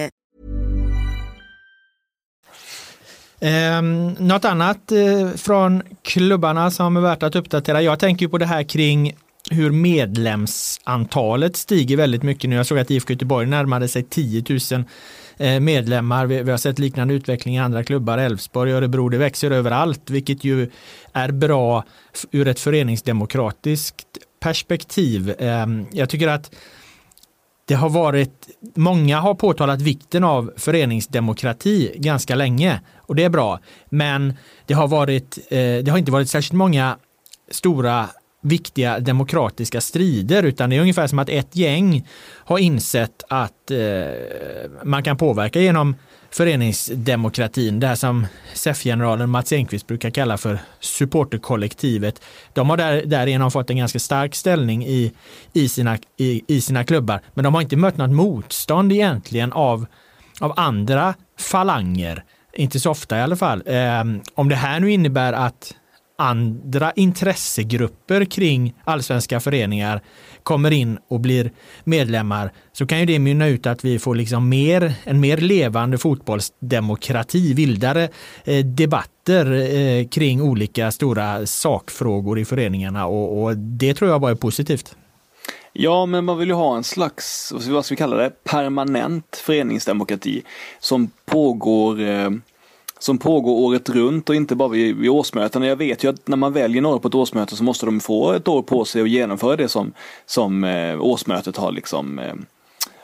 Eh, något annat eh, från klubbarna som är värt att uppdatera. Jag tänker på det här kring hur medlemsantalet stiger väldigt mycket nu. Jag såg att IFK Göteborg närmade sig 10 000 eh, medlemmar. Vi, vi har sett liknande utveckling i andra klubbar. Elfsborg Örebro, det växer överallt, vilket ju är bra ur ett föreningsdemokratiskt perspektiv. Ehm, jag tycker att det har varit, många har påtalat vikten av föreningsdemokrati ganska länge och det är bra. Men det har, varit, eh, det har inte varit särskilt många stora viktiga demokratiska strider utan det är ungefär som att ett gäng har insett att eh, man kan påverka genom föreningsdemokratin, det här som SEF-generalen Mats Enqvist brukar kalla för supporterkollektivet. De har där, därigenom fått en ganska stark ställning i, i, sina, i, i sina klubbar, men de har inte mött något motstånd egentligen av, av andra falanger. Inte så ofta i alla fall. Eh, om det här nu innebär att andra intressegrupper kring allsvenska föreningar kommer in och blir medlemmar så kan ju det mynna ut att vi får liksom mer, en mer levande fotbollsdemokrati, vildare eh, debatter eh, kring olika stora sakfrågor i föreningarna och, och det tror jag bara är positivt. Ja, men man vill ju ha en slags, vad ska vi kalla det, permanent föreningsdemokrati som pågår eh som pågår året runt och inte bara vid, vid årsmöten. Jag vet ju att när man väljer några på ett årsmöte så måste de få ett år på sig att genomföra det som, som eh, årsmötet har liksom eh,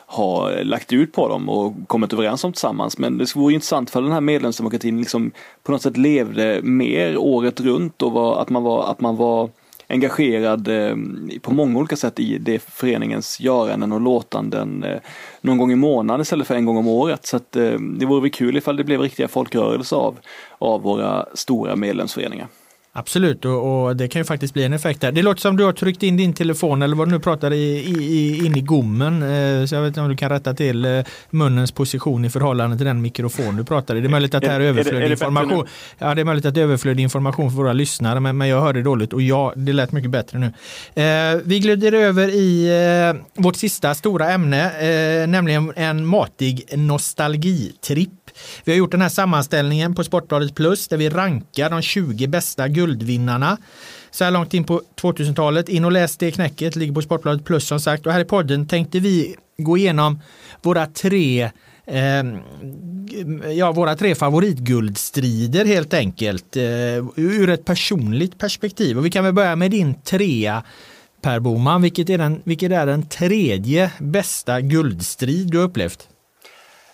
har lagt ut på dem och kommit överens om tillsammans. Men det vore intressant för den här medlemsdemokratin liksom på något sätt levde mer året runt och var, att man var, att man var engagerad eh, på många olika sätt i det föreningens göranden och låtanden eh, någon gång i månaden istället för en gång om året. Så att, eh, det vore väl kul ifall det blev riktiga folkrörelser av, av våra stora medlemsföreningar. Absolut, och, och, det kan ju faktiskt bli en effekt där. Det låter som du har tryckt in din telefon eller vad du nu pratar i, i, in i gommen. Eh, så jag vet inte om du kan rätta till eh, munnens position i förhållande till den mikrofon du pratar i. Det är möjligt att det här är överflödig information. Ja, det är möjligt att det är överflödig information för våra lyssnare, men, men jag hörde dåligt och ja, det lät mycket bättre nu. Eh, vi glider över i eh, vårt sista stora ämne, eh, nämligen en matig nostalgitripp vi har gjort den här sammanställningen på Sportbladet Plus där vi rankar de 20 bästa guldvinnarna så här långt in på 2000-talet. In och läs det knäcket, ligger på Sportbladet Plus som sagt. Och här i podden tänkte vi gå igenom våra tre eh, ja, våra tre favoritguldstrider helt enkelt eh, ur ett personligt perspektiv. Och vi kan väl börja med din trea Per Boman, vilket är den, vilket är den tredje bästa guldstrid du upplevt?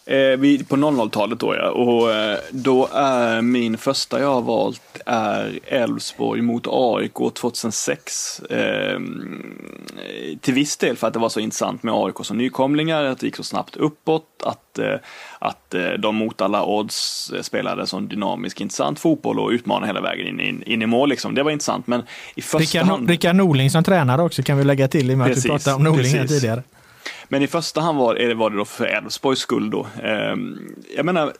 Eh, vi, på 00-talet då ja. Och eh, då är min första jag har valt är Elfsborg mot AIK 2006. Eh, till viss del för att det var så intressant med AIK som nykomlingar, att det gick så snabbt uppåt, att, att de mot alla odds spelade sån dynamisk intressant fotboll och utmanade hela vägen in, in, in i mål. Liksom. Det var intressant. Men i första Rickard, hand... Rickard Norling som tränare också kan vi lägga till i och med att vi pratade om Norling tidigare. Men i första hand var det, var det då för Elfsborgs skull då. Ehm, jag menar, eh,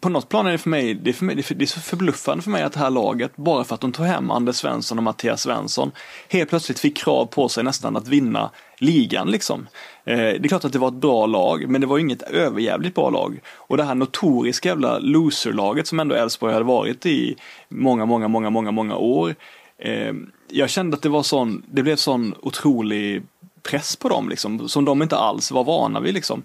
på något plan är det för mig, det är, för mig, det är så förbluffande för mig att det här laget, bara för att de tog hem Anders Svensson och Mattias Svensson, helt plötsligt fick krav på sig nästan att vinna ligan liksom. Eh, det är klart att det var ett bra lag, men det var inget överjävligt bra lag. Och det här notoriska jävla loser-laget som ändå Elfsborg hade varit i många, många, många, många, många år. Eh, jag kände att det var sån, det blev sån otrolig press på dem liksom, som de inte alls var vana vid liksom.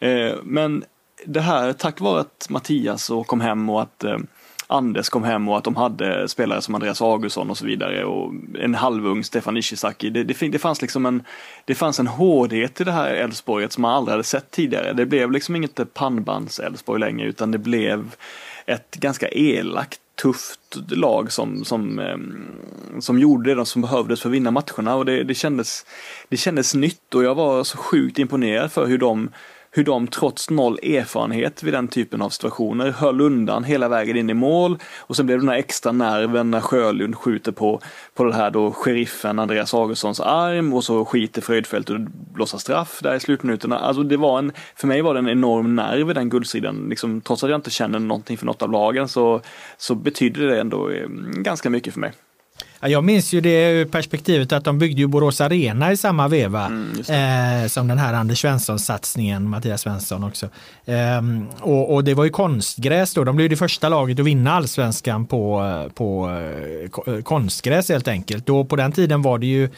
Eh, men det här tack vare att Mattias och kom hem och att eh, Anders kom hem och att de hade spelare som Andreas Augustsson och så vidare och en halvung Stefan Ishizaki. Det, det, det, fanns liksom en, det fanns en hårdhet i det här Elfsborget som man aldrig hade sett tidigare. Det blev liksom inget pannbands Elfsborg längre utan det blev ett ganska elakt tufft lag som, som, ehm, som gjorde det som behövdes för att vinna matcherna. Och det, det, kändes, det kändes nytt. Och jag var så sjukt imponerad för hur de hur de trots noll erfarenhet vid den typen av situationer höll undan hela vägen in i mål och sen blev det den här extra nerven när Sjölund skjuter på, på det här då sheriffen Andreas Augustssons arm och så skiter Fröjdfält och blåser straff där i slutminuterna. Alltså det var en, för mig var det en enorm nerv i den guldstriden. Liksom, trots att jag inte känner någonting för något av lagen så, så betydde det ändå eh, ganska mycket för mig. Jag minns ju det perspektivet att de byggde ju Borås Arena i samma veva mm, eh, som den här Anders Svensson-satsningen, Mattias Svensson också. Eh, och, och, det var ju konstgräs då, de blev det första laget att vinna allsvenskan på, på eh, konstgräs helt enkelt. Då på den tiden var det ju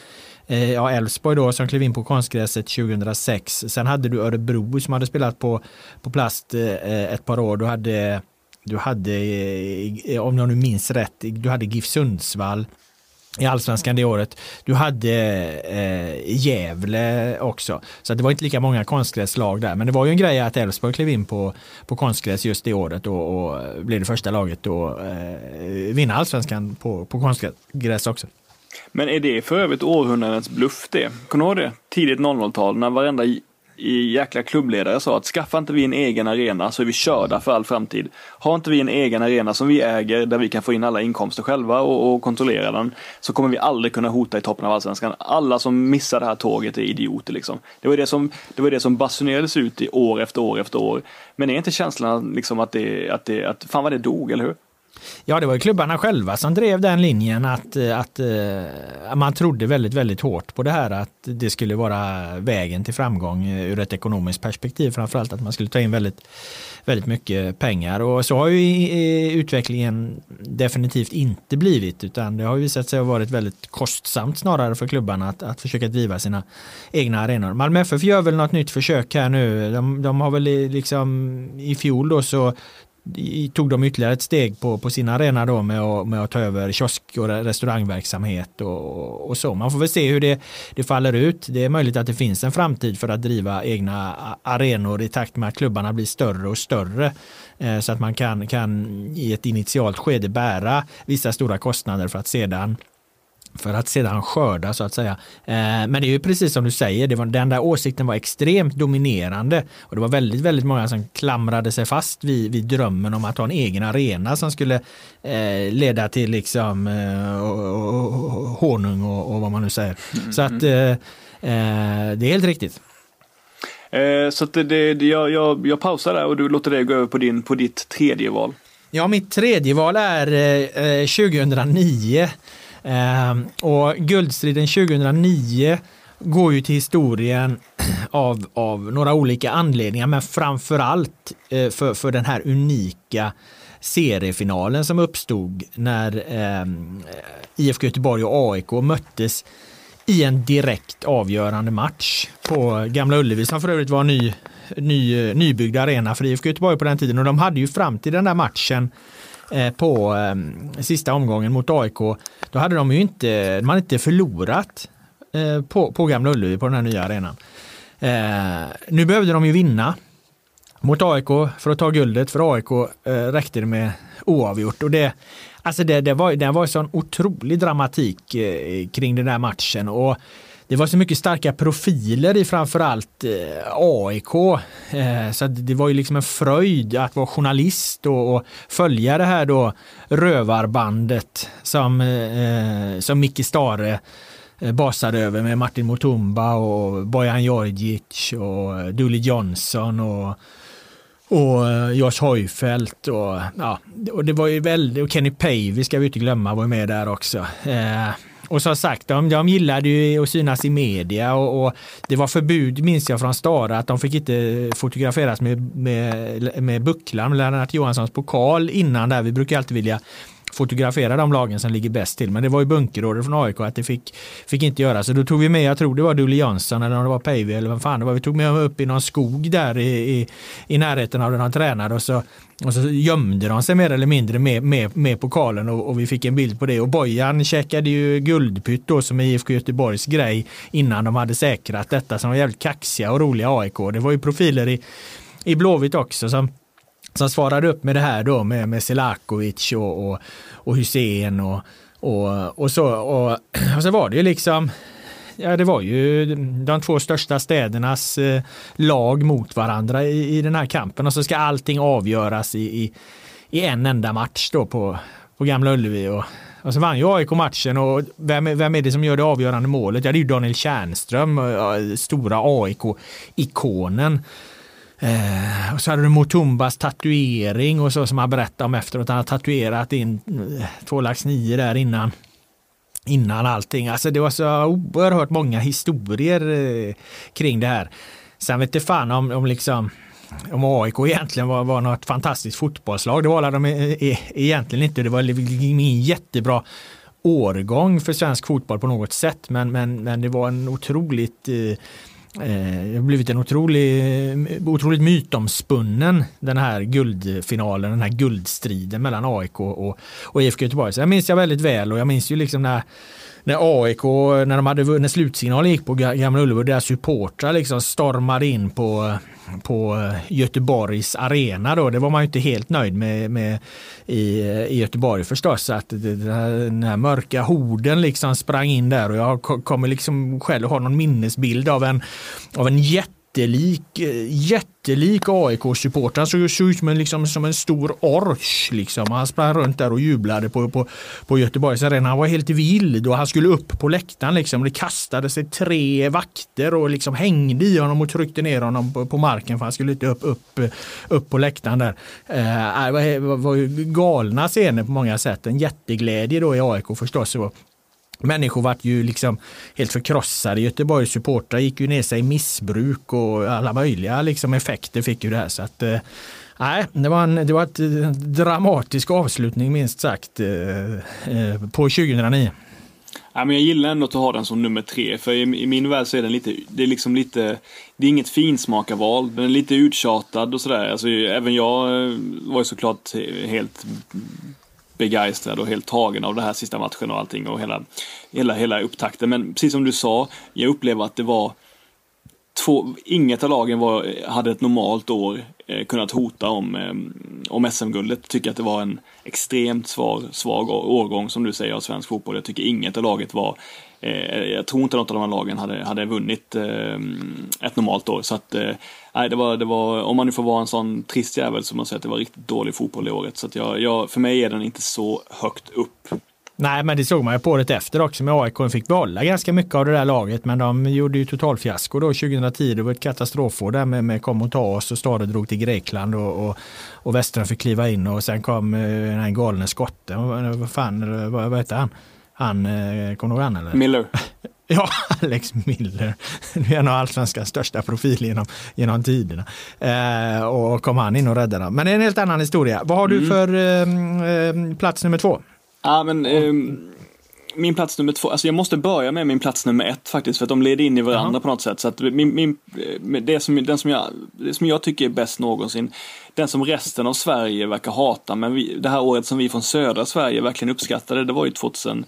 eh, ja, Elfsborg då som klev in på konstgräset 2006. Sen hade du Örebro som hade spelat på, på plast eh, ett par år. Du hade, du hade, om jag nu minns rätt, du hade GIF Sundsvall i allsvenskan det året. Du hade eh, Gävle också. Så det var inte lika många konstgräslag där. Men det var ju en grej att Elfsborg klev in på, på konstgräs just det året och, och blev det första laget att eh, vinna allsvenskan på, på konstgräs också. Men är det för övrigt århundradets bluff det? Kommer du ihåg det? Tidigt 00-tal när varenda jäkla klubbledare sa att skaffa inte vi en egen arena så är vi körda för all framtid. Har inte vi en egen arena som vi äger där vi kan få in alla inkomster själva och, och kontrollera den så kommer vi aldrig kunna hota i toppen av allsvenskan. Alla som missar det här tåget är idioter liksom. Det var det som, det var det som basunerades ut i år efter år efter år. Men är inte känslan liksom att det, att det, att fan vad det dog, eller hur? Ja, det var ju klubbarna själva som drev den linjen att, eh, att, att man trodde väldigt, väldigt hårt på det här att det skulle vara vägen till framgång eh, ur ett ekonomiskt perspektiv. Framförallt att man skulle ta in väldigt, väldigt mycket pengar och så har ju utvecklingen definitivt inte blivit utan det har visat sig ha varit väldigt kostsamt snarare för klubbarna att, att försöka driva sina egna arenor. Malmö FF gör väl något nytt försök här nu. De, de har väl liksom i fjol då så tog de ytterligare ett steg på, på sin arena då med att, med att ta över kiosk och restaurangverksamhet och, och så. Man får väl se hur det, det faller ut. Det är möjligt att det finns en framtid för att driva egna arenor i takt med att klubbarna blir större och större. Eh, så att man kan, kan i ett initialt skede bära vissa stora kostnader för att sedan för att sedan skörda så att säga. Eh, men det är ju precis som du säger, det var, den där åsikten var extremt dominerande och det var väldigt, väldigt många som klamrade sig fast vid, vid drömmen om att ha en egen arena som skulle eh, leda till liksom eh, honung och, och, vad man nu säger. Mm. Så att eh, eh, det är helt riktigt. Eh, så att det, det, jag, jag, jag pausar där och du låter dig gå över på, din, på ditt tredje val. Ja, mitt tredje val är 2009 Ehm, Ehm, och guldstriden 2009 går ju till historien av, av några olika anledningar, men framförallt eh, för, för den här unika seriefinalen som uppstod när eh, IFK Göteborg och AIK möttes i en direkt avgörande match på Gamla Ullevi som för övrigt var ny, ny, nybyggd arena för IFK Göteborg på den tiden. Och de hade ju fram till den där matchen Eh, på eh, sista omgången mot AIK, då hade de ju inte, de hade inte förlorat eh, på, på Gamla Ullevi på den här nya arenan. Eh, nu behövde de ju vinna mot AIK för att ta guldet. För AIK eh, räckte det med oavgjort. Och det, alltså det, det, var, det var en sån otrolig dramatik kring den där matchen. Och det var så mycket starka profiler i framförallt eh, AIK. Eh, så det var ju liksom en fröjd att vara journalist och, följa det här då rövarbandet som, eh, som Micke Stare basade över med Martin Mutumba och Bojan Djordjic och Dooley Johnson och och Josh Hojfeldt och, ja, och det var ju väldigt, och Kenny Pavey ska vi inte glömma var med där också. Eh, och som sagt, de, de gillade ju att synas i media och, och, det var förbud, minns jag från Stara, att de fick inte fotograferas med, med, med bucklan, Lennart Johanssons pokal innan där. Vi brukar alltid vilja fotografera de lagen som ligger bäst till. Men det var ju bunkerorder från AIK att det fick, fick inte göra. Så då tog vi med, jag tror det var Dulle Jönsson eller om det var Päivi eller vem fan det var. Vi tog med dem upp i någon skog där i, i, i närheten av där han tränade och så, och så gömde de sig mer eller mindre med, med, med pokalen och, och vi fick en bild på det. Och Bojan checkade ju guldpytt då som är IFK Göteborgs grej innan de hade säkrat detta som var jävligt kaxiga och roliga AIK. Det var ju profiler i, i Blåvitt också som som svarade upp med det här då med, med Selakovic och, och, och Hussein och, och, och så. Och, och så var det ju liksom ja, det var ju de två största städernas eh, lag mot varandra i, i den här kampen och så ska allting avgöras i, i, i en enda match då på, på Gamla Ullevi. Och, och så vann ju AIK matchen och vem, vem är det som gör det avgörande målet? Ja, det är ju Daniel Tjärnström, eh, stora AIK-ikonen. Eh, och så hade du Motumbas tatuering och så som han berättade om efteråt. Han hade tatuerat in eh, två lax nio där innan innan allting. Alltså det var så oerhört många historier eh, kring det här. Sen vet inte fan om, om liksom om AIK egentligen var, var något fantastiskt fotbollslag. Det var de eh, eh, egentligen inte. Det var ingen jättebra årgång för svensk fotboll på något sätt. Men, men, men det var en otroligt eh, Eh, det har blivit en otrolig, eh, otroligt mytomspunnen den här guldfinalen, den här guldstriden mellan AIK och, och IFK Göteborg. Så jag minns jag väldigt väl och jag minns ju liksom när när AIK, när de hade när slutsignalen gick på Gamla Ullevi, deras supportrar liksom stormade in på, på eh, Göteborgs arena då. Det var man ju inte helt nöjd med, med i, i Göteborg förstås. Att den här, den här mörka horden liksom sprang in där och jag kommer liksom själv ha någon minnesbild av en, av en jätte jättelik, jättelik AIK-supporter. Han såg, såg ut som en, liksom, som en stor orch. Liksom. Han sprang runt där och jublade på, på, på Göteborgs arena. Han var helt vild och han skulle upp på läktaren. Liksom. Det kastade sig tre vakter och liksom hängde i honom och tryckte ner honom på, på marken för han skulle inte upp, upp, upp på läktaren där. Eh, äh, det var, var galna scener på många sätt. En jätteglädje då i AIK förstås. Människor vart ju liksom helt förkrossade. Göteborgs supportrar gick ju ner sig i missbruk och alla möjliga liksom effekter fick ju det här. Så att, eh, nej, det var en det var ett eh, dramatisk avslutning minst sagt eh, eh på 2009. Ja, men jag gillar ändå att ha den som nummer tre, för i, i, min värld så är den lite, det är liksom lite, det är inget finsmakarval, den är lite uttjatad och sådär. Alltså, även jag eh, var ju såklart helt begeistrad och helt tagen av den här sista matchen och allting och hela, hela, hela upptakten. Men precis som du sa, jag upplever att det var två, inget av lagen var, hade ett normalt år eh, kunnat hota om, eh, om SM-guldet. Tycker att det var en extremt svag, svag årgång som du säger av svensk fotboll. Jag tycker inget av laget var Eh, jag tror inte något av de här lagen hade, hade vunnit eh, ett normalt år. Så att, eh, nej, det var, det var, om man nu får vara en sån trist jävel så måste man säga att det var riktigt dålig fotboll i året. Så att jag, jag, för mig är den inte så högt upp. Nej, men det såg man ju på året efter också med AIK. De fick behålla ganska mycket av det där laget, men de gjorde ju totalfiasko då 2010. Det var ett katastrofår där med, med kom och ta oss och Stade drog till Grekland och, och, och Western fick kliva in och sen kom eh, den här galne skotten. Vad, vad fan, vad, vad heter han? Han, eh, kommer du ihåg han eller? Miller. Ja, Alex Miller. En av allsvenskans största profiler genom, genom tiderna. Eh, och kom han in och räddade dem. Men det är en helt annan historia. Vad har du mm. för eh, eh, plats nummer två? Ja, men, eh, min plats nummer två, alltså jag måste börja med min plats nummer ett faktiskt, för att de leder in i varandra uh -huh. på något sätt. Så att min, min, det, som, den som jag, det som jag tycker är bäst någonsin, den som resten av Sverige verkar hata, men vi, det här året som vi från södra Sverige verkligen uppskattade, det var ju 2010.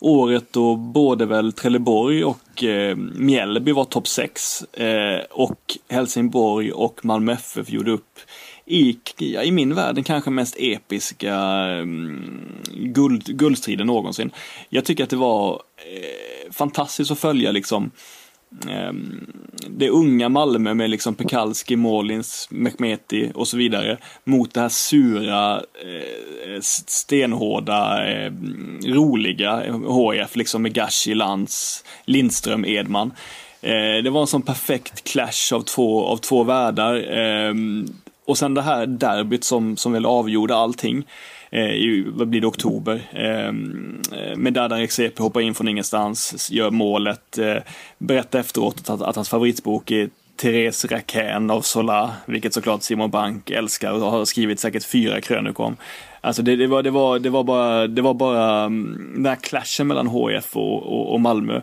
Året då både väl Trelleborg och eh, Mjällby var topp 6 eh, och Helsingborg och Malmö FF gjorde upp i, i min värld den kanske mest episka mm, guld, guldstriden någonsin. Jag tycker att det var eh, fantastiskt att följa liksom Ehm, det unga Malmö med liksom Pekalski, Målins, Mehmeti och så vidare mot det här sura, eh, stenhårda, eh, roliga HF liksom med Gashi, Lantz, Lindström, Edman. Eh, det var en sån perfekt clash av två, av två världar. Ehm, och sen det här derbyt som, som väl avgjorde allting. Eh, I, vad blir det, oktober. Ehm, eh, Med Dardan Rexepe hoppar in från ingenstans, gör målet. Eh, berättar efteråt att, att hans favoritbok är Therese Raquin av Sola, vilket såklart Simon Bank älskar och har skrivit säkert fyra krönikor om. Alltså det, det, var, det, var, det var bara, det var bara mm, den här clashen mellan HF och, och, och Malmö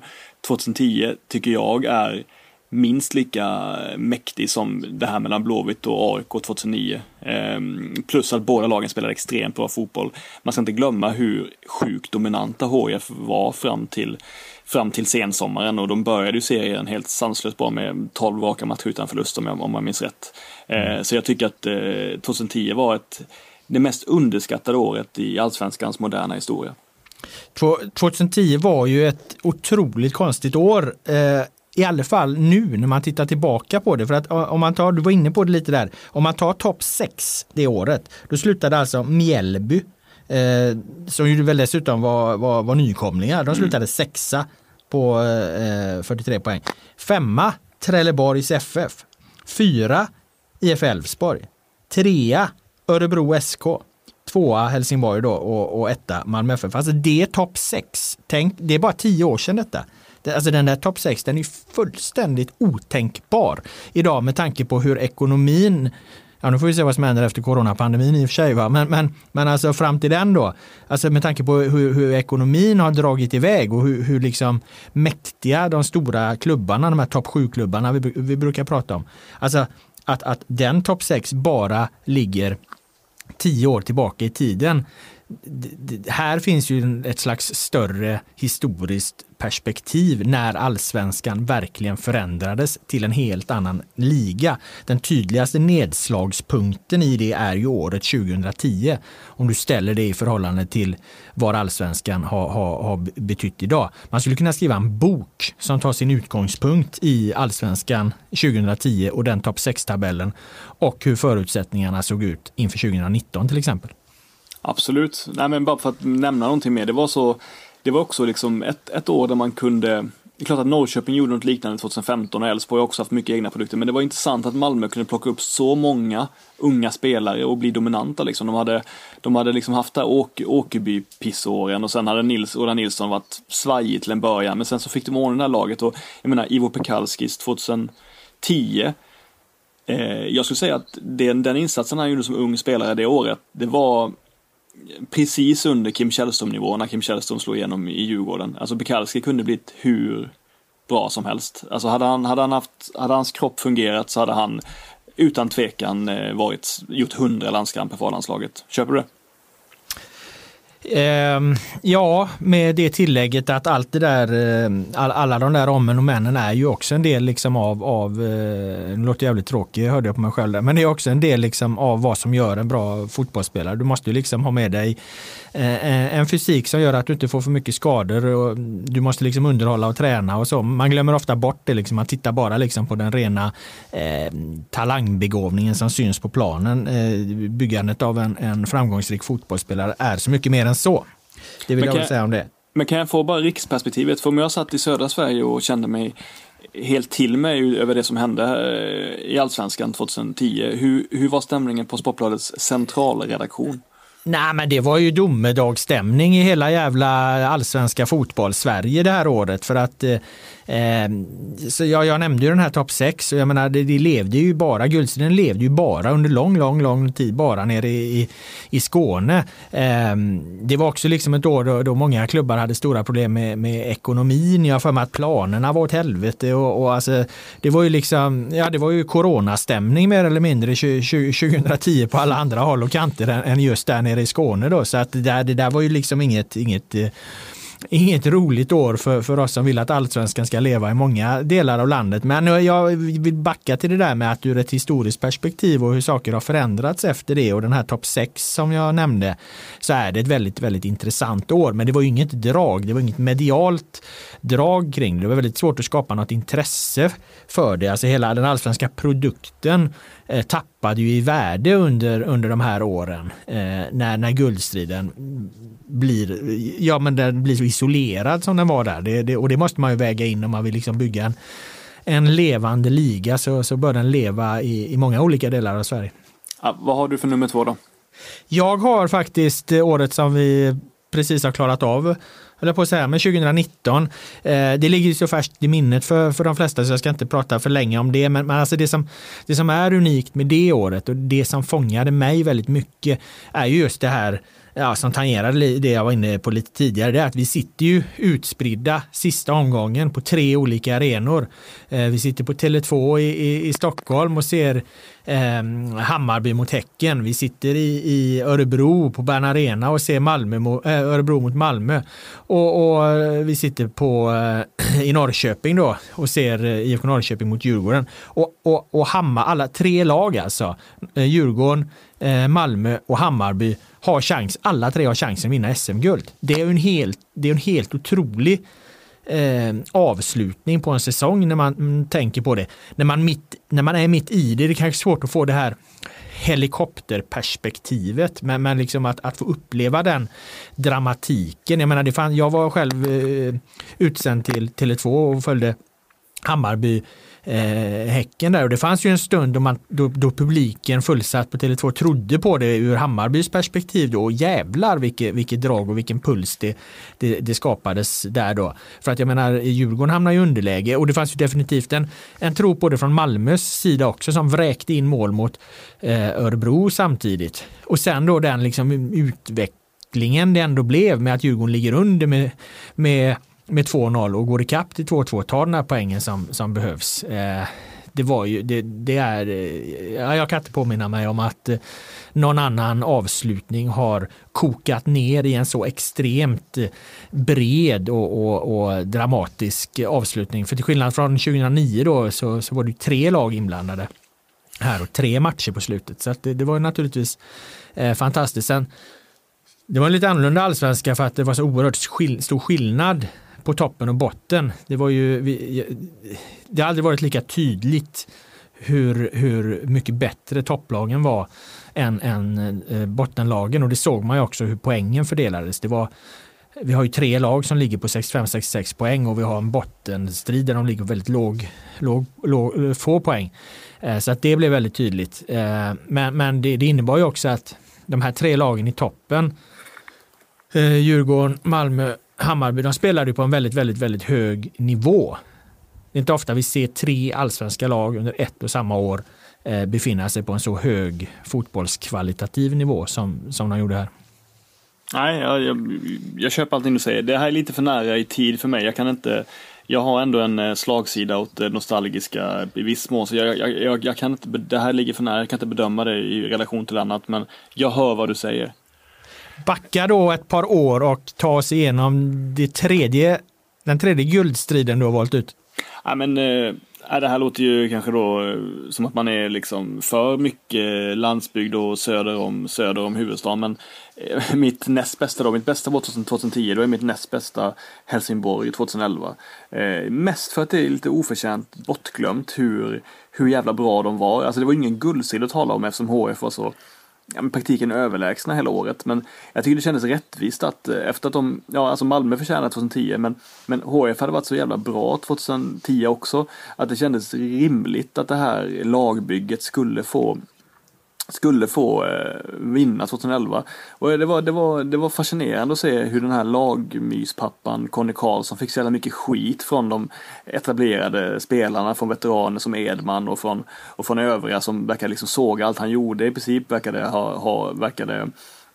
2010 tycker jag är minst lika mäktig som det här mellan Blåvitt och AIK 2009. Ehm, plus att båda lagen spelade extremt bra fotboll. Man ska inte glömma hur sjukt dominanta HIF var fram till, fram till sensommaren och de började ju serien helt sanslöst bra med 12 raka matcher utan förlust om jag, om jag minns rätt. Ehm, så jag tycker att 2010 eh, var ett, det mest underskattade året i allsvenskans moderna historia. 2010 var ju ett otroligt konstigt år. Eh, i alla fall nu när man tittar tillbaka på det. För att om man tar, du var inne på det lite där, om man tar topp 6 det året, då slutade alltså Mjällby, eh, som ju väl dessutom var, var, var nykomlingar, de slutade mm. sexa på eh, 43 poäng. Femma Trelleborgs FF. Fyra IF Elfsborg. Trea Örebro SK. Tvåa Helsingborg då och, och etta Malmö FF. Alltså det är topp 6. Tänk, det är bara tio år sedan detta. Alltså den där topp 6 den är fullständigt otänkbar idag med tanke på hur ekonomin Ja, nu får vi se vad som händer efter coronapandemin i och för sig. Va? Men, men, men alltså fram till den då, alltså med tanke på hur, hur ekonomin har dragit iväg och hur, hur liksom mäktiga de stora klubbarna, de här topp 7-klubbarna vi, vi brukar prata om. Alltså att, att den topp 6 bara ligger tio år tillbaka i tiden här finns ju ett slags större historiskt perspektiv när allsvenskan verkligen förändrades till en helt annan liga. Den tydligaste nedslagspunkten i det är ju året 2010. Om du ställer det i förhållande till vad allsvenskan har, har, har betytt idag. Man skulle kunna skriva en bok som tar sin utgångspunkt i allsvenskan 2010 och den topp 6-tabellen och hur förutsättningarna såg ut inför 2019 till exempel. Absolut. Nej men bara för att nämna någonting mer. Det var så, det var också liksom ett, ett år där man kunde det är klart att Norrköping gjorde något liknande 2015 och Elfsborg har också haft mycket egna produkter. Men det var intressant att Malmö kunde plocka upp så många unga spelare och bli dominanta. Liksom. De hade, de hade liksom haft det här Åke, Åkerby-pissåren och sen hade Nils, Ola Nilsson varit svajig till en början. Men sen så fick de ordning det här laget och jag menar Ivo Pekalskis 2010 eh, jag skulle säga att den, den insatsen han gjorde som ung spelare det året, det var precis under Kim Källström-nivå när Kim Källström slog igenom i Djurgården. Alltså Bekalski kunde blivit hur bra som helst. Alltså hade, han, hade, han haft, hade hans kropp fungerat så hade han utan tvekan eh, varit, gjort hundra landskamper för landslaget. Köper du det? Ehm, ja, med det tillägget att allt det där, eh, alla de där ommen och männen är ju också en del liksom av, av eh, det låter jävligt tråkig, hörde jag på mig själv där, men det är också en del liksom av vad som gör en bra fotbollsspelare. Du måste ju liksom ha med dig eh, eh, en fysik som gör att du inte får för mycket skador och du måste liksom underhålla och träna och så. Man glömmer ofta bort det, liksom. man tittar bara liksom på den rena eh, talangbegåvningen som syns på planen. Eh, byggandet av en, en framgångsrik fotbollsspelare är så mycket mer än så. Det vill men jag väl säga om det. Men kan jag få bara riksperspektivet? För om jag satt i södra Sverige och kände mig helt till mig över det som hände eh, i Allsvenskan 2010. Hur, hur var stämningen på Sportbladets centralredaktion? Nej, men det var ju domedagsstämning i hela jävla allsvenska fotboll-Sverige det här året. För att eh, eh så jag, jag nämnde ju den här topp 6 och jag menar det, det levde ju bara, guldstriden levde ju bara under lång, lång, lång tid bara nere i, i, i Skåne. Eh, det var också liksom ett år då, då många klubbar hade stora problem med, med ekonomin. Jag har för mig att planerna var åt helvete och, och alltså, det var ju liksom, ja det var ju coronastämning mer eller mindre 2010 på alla andra håll och kanter än, än just där nere nere i Skåne då. Så att det där, det där var ju liksom inget, inget eh, inget roligt år för, för oss som vill att allsvenskan ska leva i många delar av landet. Men eh, jag vill backa till det där med att ur ett historiskt perspektiv och hur saker har förändrats efter det och den här topp 6 som jag nämnde så är det ett väldigt, väldigt intressant år. Men det var ju inget drag, det var inget medialt drag kring det. Det var väldigt svårt att skapa något intresse för det. Alltså hela den allsvenska produkten tappade ju i värde under, under de här åren eh, när, när guldstriden blir, ja, men den blir så isolerad som den var där. Det, det, och det måste man ju väga in om man vill liksom bygga en, en levande liga så, så bör den leva i, i många olika delar av Sverige. Ja, vad har du för nummer två då? Jag har faktiskt året som vi precis har klarat av höll på att säga, men 2019. Eh, det ligger så färskt i minnet för, för de flesta så jag ska inte prata för länge om det. Men, men alltså det, som, det som är unikt med det året och det som fångade mig väldigt mycket är ju just det här ja, som tangerade det jag var inne på lite tidigare, det är att vi sitter ju utspridda sista omgången på tre olika arenor. Eh, vi sitter på Tele2 i, i, i Stockholm och ser eh, Hammarby mot Häcken. Vi sitter i, i Örebro på Bern Arena och ser Malmö mo, eh, Örebro mot Malmö. Och, och eh, vi sitter på, eh, i Norrköping då och ser eh, IFK Norrköping mot Djurgården. Och, och, och Hammar, alla tre lag alltså, eh, Djurgården, Malmö och Hammarby har chans, alla tre har chansen att vinna SM-guld. Det är en helt, det är en helt otrolig eh, avslutning på en säsong när man mm, tänker på det. När man, mitt, när man är mitt i det, det är kanske svårt att få det här helikopterperspektivet, men, men liksom att, att få uppleva den dramatiken. Jag menar, det fann, jag var själv eh, utsänd till Tele2 och följde Hammarby eh, Häcken där och det fanns ju en stund då, man, då, då publiken fullsatt på Tele2 trodde på det ur Hammarbys perspektiv då och jävlar vilket, vilket drag och vilken puls det, det, det, skapades där då. För att jag menar Djurgården hamnar i underläge och det fanns ju definitivt en, en tro på det från Malmös sida också som vräkte in mål mot eh, Örebro samtidigt. Och sen då den liksom utvecklingen det ändå blev med att Djurgården ligger under med, med med 2-0 och går ikapp till 2-2, tar den här poängen som, som behövs. Eh, det var ju, det, det är, eh, ja, jag kan inte påminna mig om att eh, någon annan avslutning har kokat ner i en så extremt eh, bred och, och, och, dramatisk avslutning. För till skillnad från 2009 då så, så var det tre lag inblandade här och tre matcher på slutet. Så det, det, var naturligtvis eh, fantastiskt. Sen, det var en lite annorlunda allsvenska för att det var så oerhört skill stor skillnad på toppen och botten. Det, var ju, det har aldrig varit lika tydligt hur, hur mycket bättre topplagen var än, än eh, bottenlagen och det såg man ju också hur poängen fördelades. Det var, vi har ju tre lag som ligger på 65-66 poäng och vi har en bottenstrid där de ligger på väldigt låg, låg, låg eh, få poäng. Eh, så att det blev väldigt tydligt. Eh, men, men det, det innebar ju också att de här tre lagen i toppen, eh, Djurgården, Malmö Hammarby, de spelade på en väldigt, väldigt, väldigt hög nivå. Det är inte ofta vi ser tre allsvenska lag under ett och samma år eh, befinna sig på en så hög fotbollskvalitativ nivå som, som de gjorde här. Nej, jag, jag, jag köper allting du säger. Det här är lite för nära i tid för mig. Jag kan inte jag har ändå en eh, slagsida åt det nostalgiska i viss mån, så jag, jag, jag, jag, kan inte, det här ligger för nära, jag kan inte bedöma det i relation till annat, men jag hör vad du säger backa då ett par år och ta oss igenom det tredje, den tredje guldstriden du har valt ut? Ja, men, eh, äh, det här låter ju kanske då eh, som att man är liksom för mycket landsbygd och söder om, söder om huvudstaden. Men äh, mitt näst bästa då, mitt bästa var 2010, då är mitt näst bästa Helsingborg 2011. Äh, mest för att det är lite oförtjänt bortglömt hur, hur jävla bra de var. Alltså det var ingen guldstrid att tala om eftersom HF var så ja, praktiken överlägsna hela året. Men jag tycker det kändes rättvist att eh, efter att de, ja alltså Malmö förtjänade 2010 men, men HF hade varit så jävla bra 2010 också. Att det kändes rimligt att det här lagbygget skulle få skulle få eh, vinna 2011. Och det var, det, var, det var fascinerande att se hur den här lagmyspappan Conny Karlsson fick så jävla mycket skit från de etablerade spelarna, från veteraner som Edman och från, och från övriga som verkade liksom såga allt han gjorde i princip, verkade ha, ha verkade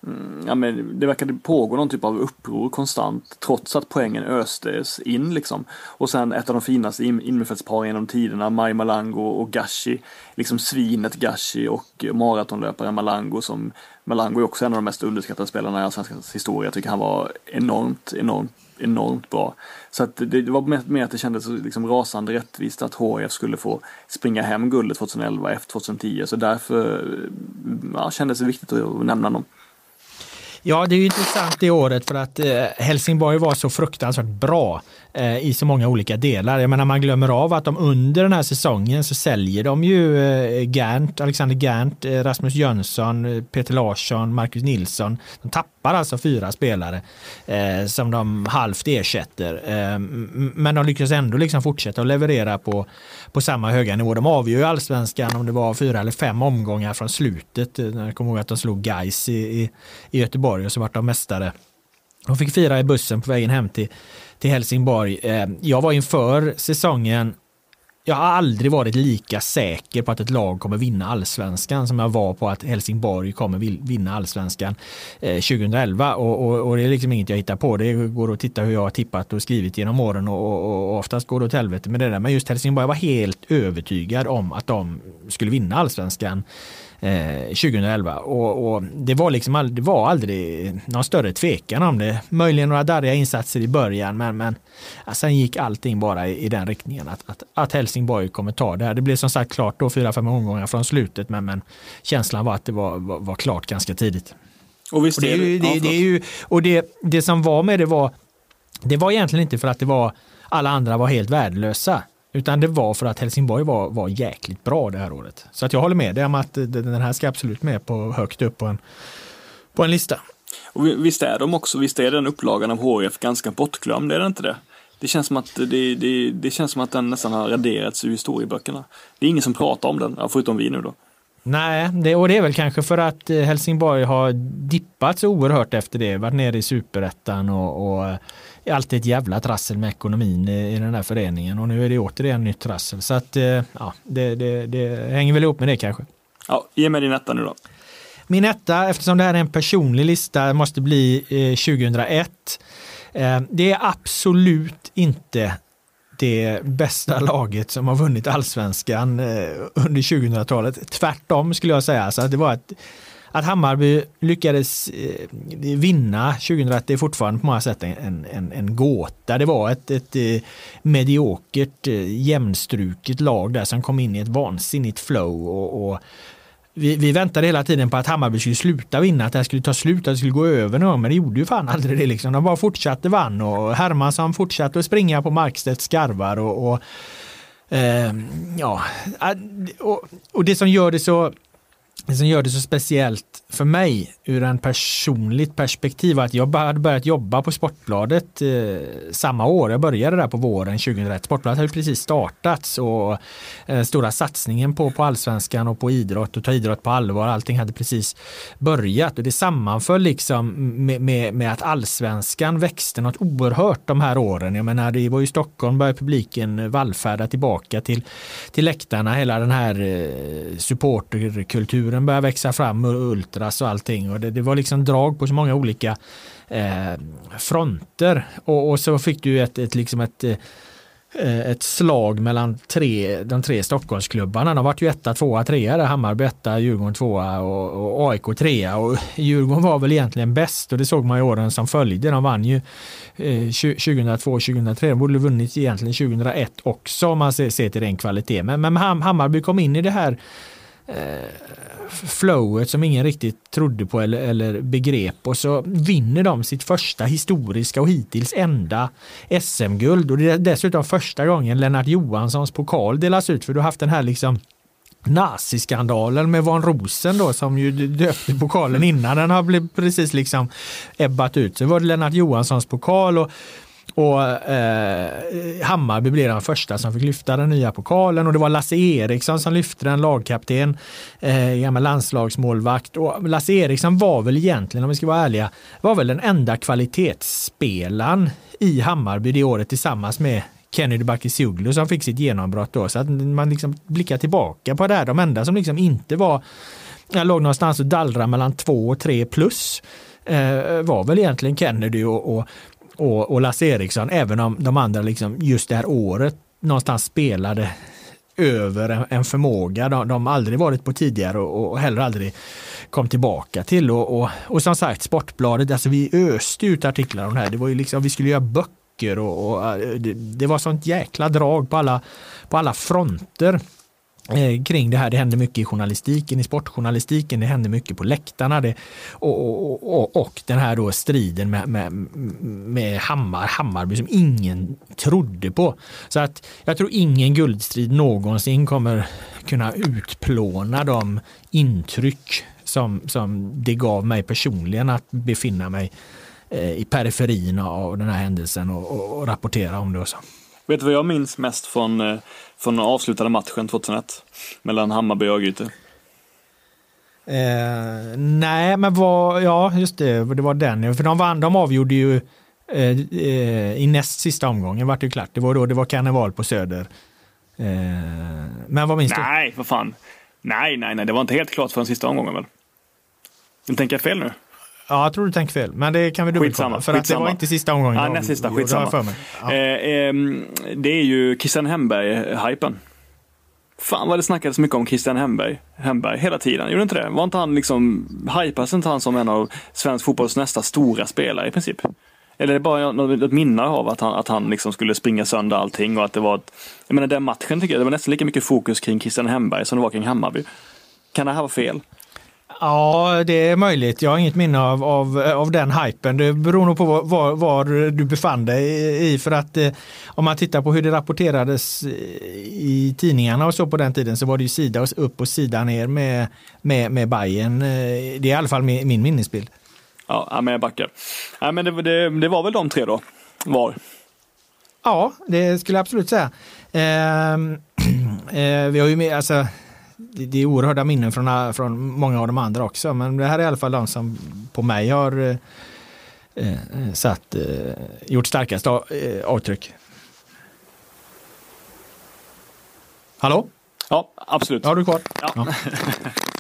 Mm, ja, men det verkade pågå någon typ av uppror konstant trots att poängen östes in liksom. Och sen ett av de finaste in innermittfältsparen genom tiderna, Maj Malango och Gashi. Liksom svinet Gashi och maratonlöparen Malango som Malango är också en av de mest underskattade spelarna i allsvenskans historia. Jag tycker han var enormt, enormt enormt bra. Så att det, det var mer att det kändes liksom rasande rättvist att HF skulle få springa hem guldet 2011 efter 2010. Så därför ja, kändes det viktigt att nämna dem. Ja, det är ju intressant det året för att eh, Helsingborg var så fruktansvärt bra. Eh, i så många olika delar. Jag menar man glömmer av att de under den här säsongen så säljer de ju eh, Gant, Alexander Gant, eh, Rasmus Jönsson, Peter Larsson, Marcus Nilsson. De tappar alltså fyra spelare som de halvt ersätter. men de lyckas ändå liksom fortsätta att leverera på, på samma höga nivå. De avgör ju allsvenskan om det var fyra eller fem omgångar från slutet. Jag kommer ihåg att de slog Gais i, i, i Göteborg och så vart de mästare. De fick fira i bussen på vägen hem till, till Helsingborg. Eh, jag var inför säsongen jag har aldrig varit lika säker på att ett lag kommer vinna allsvenskan som jag var på att Helsingborg kommer vinna allsvenskan eh, 2011. Och, och, och, det är liksom inget jag hittar på. Det går att titta hur jag har tippat och skrivit genom åren och, och oftast går det åt helvete med det där. Men just Helsingborg var helt övertygad om att de skulle vinna allsvenskan 2011 eh, och, och, det var liksom aldrig, det var aldrig någon större tvekan om det. Möjligen några darriga insatser i början men, men sen gick allting bara i, i den riktningen att, att, att, Helsingborg kommer ta det här. Det blev som sagt klart då fyra, fem omgångar från slutet men, men känslan var att det var, var, var klart ganska tidigt. Och visst och det, är det, det, det är ju, och det, det som var med det var det var egentligen inte för att det var alla andra var helt värdelösa. Utan det var för att Helsingborg var, var jäkligt bra det här året. Så att jag håller med dig om att den här ska absolut med på högt upp på en, på en lista. Och visst är de också, visst är den upplagan av HF ganska bortglömd, är det inte det? Det känns som att, det, det, det känns som att den nästan har raderats ur historieböckerna. Det är ingen som pratar om den, förutom vi nu då. Nej, det, och det är väl kanske för att eh, Helsingborg har dippat så oerhört efter det, varit nere i superettan och, och är alltid ett jävla trassel med ekonomin i, i den här föreningen och nu är det återigen nytt trassel. Så att eh, ja, det, det, det hänger väl ihop med det kanske. Ja, ge mig din etta nu då. Min etta, eftersom det här är en personlig lista, måste bli eh, 2001. Eh, det är absolut inte det bästa laget som har vunnit allsvenskan eh, under 2000-talet. Tvärtom skulle jag säga. Så det var ett att Hammarby lyckades eh, vinna 2001 är fortfarande på många sätt en, en, en gåta. Det var ett, ett eh, mediokert, eh, jämnstruket lag där som kom in i ett vansinnigt flow. och, och vi, vi, väntade hela tiden på att Hammarby skulle sluta vinna, att det här skulle ta slut, att det skulle gå över någon men det gjorde ju fan aldrig det. Liksom. De bara fortsatte vann och Hermansson fortsatte att springa på Markstedts skarvar. Och, och eh, ja, och, och, det som gör det så det som gör det så speciellt för mig ur en personligt perspektiv var att jag hade börjat jobba på Sportbladet eh, samma år. Jag började där på våren 2001. Sportbladet hade precis startats och eh, stora satsningen på, på allsvenskan och på idrott och ta idrott på allvar. Allting hade precis börjat och det sammanföll liksom med, med, med att allsvenskan växte något oerhört de här åren. Jag menar, det var ju Stockholm började publiken vallfärda tillbaka till, till läktarna. Hela den här eh, supporterkulturen började växa fram. och ultras och allting. Och det, det var liksom drag på så många olika eh, fronter. Och, och, så fick du ett, ett, liksom ett eh, ett slag mellan tre, de tre Stockholmsklubbarna. De var ju etta, tvåa, trea där. Hammarby etta, Djurgården tvåa och, och AIK trea. Och Djurgården var väl egentligen bäst och det såg man i åren som följde. De vann ju eh, 2002, 2003. De borde ha vunnit egentligen 2001 också om man ser, ser till ren kvalitet. Men, men Hammarby kom in i det här eh, flowet som ingen riktigt trodde på eller, eller begrep och så vinner de sitt första historiska och hittills enda SM-guld och det är dessutom första gången Lennart Johanssons pokal delas ut för du har haft den här liksom naziskandalen med Van Rosen då som ju döpte pokalen innan den har blivit precis liksom ebbat ut. Så var det Lennart Johanssons pokal och och eh, Hammarby blev den första som fick lyfta den nya pokalen och det var Lasse Eriksson som lyfte den, lagkapten, eh, gammal landslagsmålvakt. Och Lasse Eriksson var väl egentligen, om vi ska vara ärliga, var väl den enda kvalitetsspelaren i Hammarby det året tillsammans med Kennedy Bakircioglu som fick sitt genombrott då. Så att man liksom blickar tillbaka på det här, de enda som liksom inte var, jag låg någonstans och dallrade mellan två och tre plus eh, var väl egentligen Kennedy och, och och, och Lasse Eriksson, även om de andra liksom just det här året någonstans spelade över en förmåga de, de aldrig varit på tidigare och, och heller aldrig kom tillbaka till. Och, och, och, som sagt, Sportbladet, alltså vi öste ut artiklar om det här. Det var ju liksom, vi skulle göra böcker och, och äh, det, det, var sånt jäkla drag på alla, på alla fronter. Eh, kring det här. Det händer mycket i journalistiken, i sportjournalistiken, det händer mycket på läktarna. Det, och, och, och, den här då striden med, med, med Hammar, Hammarby som ingen trodde på. Så att jag tror ingen guldstrid någonsin kommer kunna utplåna de intryck som, som det gav mig personligen att befinna mig eh, i periferin av den här händelsen och, och rapportera om det. Och så. Vet du vad jag minns mest från, eh, från den avslutade matchen 2001? Mellan Hammarby och Örgryte? Eh, nej, men vad, ja just det, det var den. För de vann, de avgjorde ju eh, eh, i näst sista omgången vart det klart. Det var då det var karneval på Söder. Eh, men vad minns du? Nej, vad fan. Nej, nej, nej, det var inte helt klart för den sista omgången väl? Nu tänker jag fel nu? Ja, jag tror du tänker fel, men det kan vi dubbelkolla. För att det var inte sista omgången. Ja, näst sista, skitsamma. Ja. Eh, eh, det är ju Christian Hemberg-hypen. Fan vad det snackades mycket om Christian Hemberg, Hemberg hela tiden. Gjorde inte det? Var inte han liksom, hypas inte han som en av svensk fotbolls nästa stora spelare i princip? Eller är det bara något minne av att han, att han liksom skulle springa sönder allting och att det var ett, Jag menar den matchen tycker jag, det var nästan lika mycket fokus kring Christian Hemberg som det var kring Hammarby. Kan det här vara fel? Ja, det är möjligt. Jag har inget minne av, av, av den hypen. Det beror nog på var, var du befann dig i. För att eh, om man tittar på hur det rapporterades i tidningarna och så på den tiden så var det ju sida upp och sida ner med, med, med Bayern. Eh, det är i alla fall min, min minnesbild. Ja, men jag backar. Ja, men det, det, det var väl de tre då? Var? Ja, det skulle jag absolut säga. Eh, eh, vi har ju med, alltså, det är oerhörda minnen från, från många av de andra också. Men det här är i alla fall de som på mig har eh, eh satt, eh, gjort starkast av, eh, avtryck. Hallå? Ja, absolut. Ja, du är kvar? Ja. ja.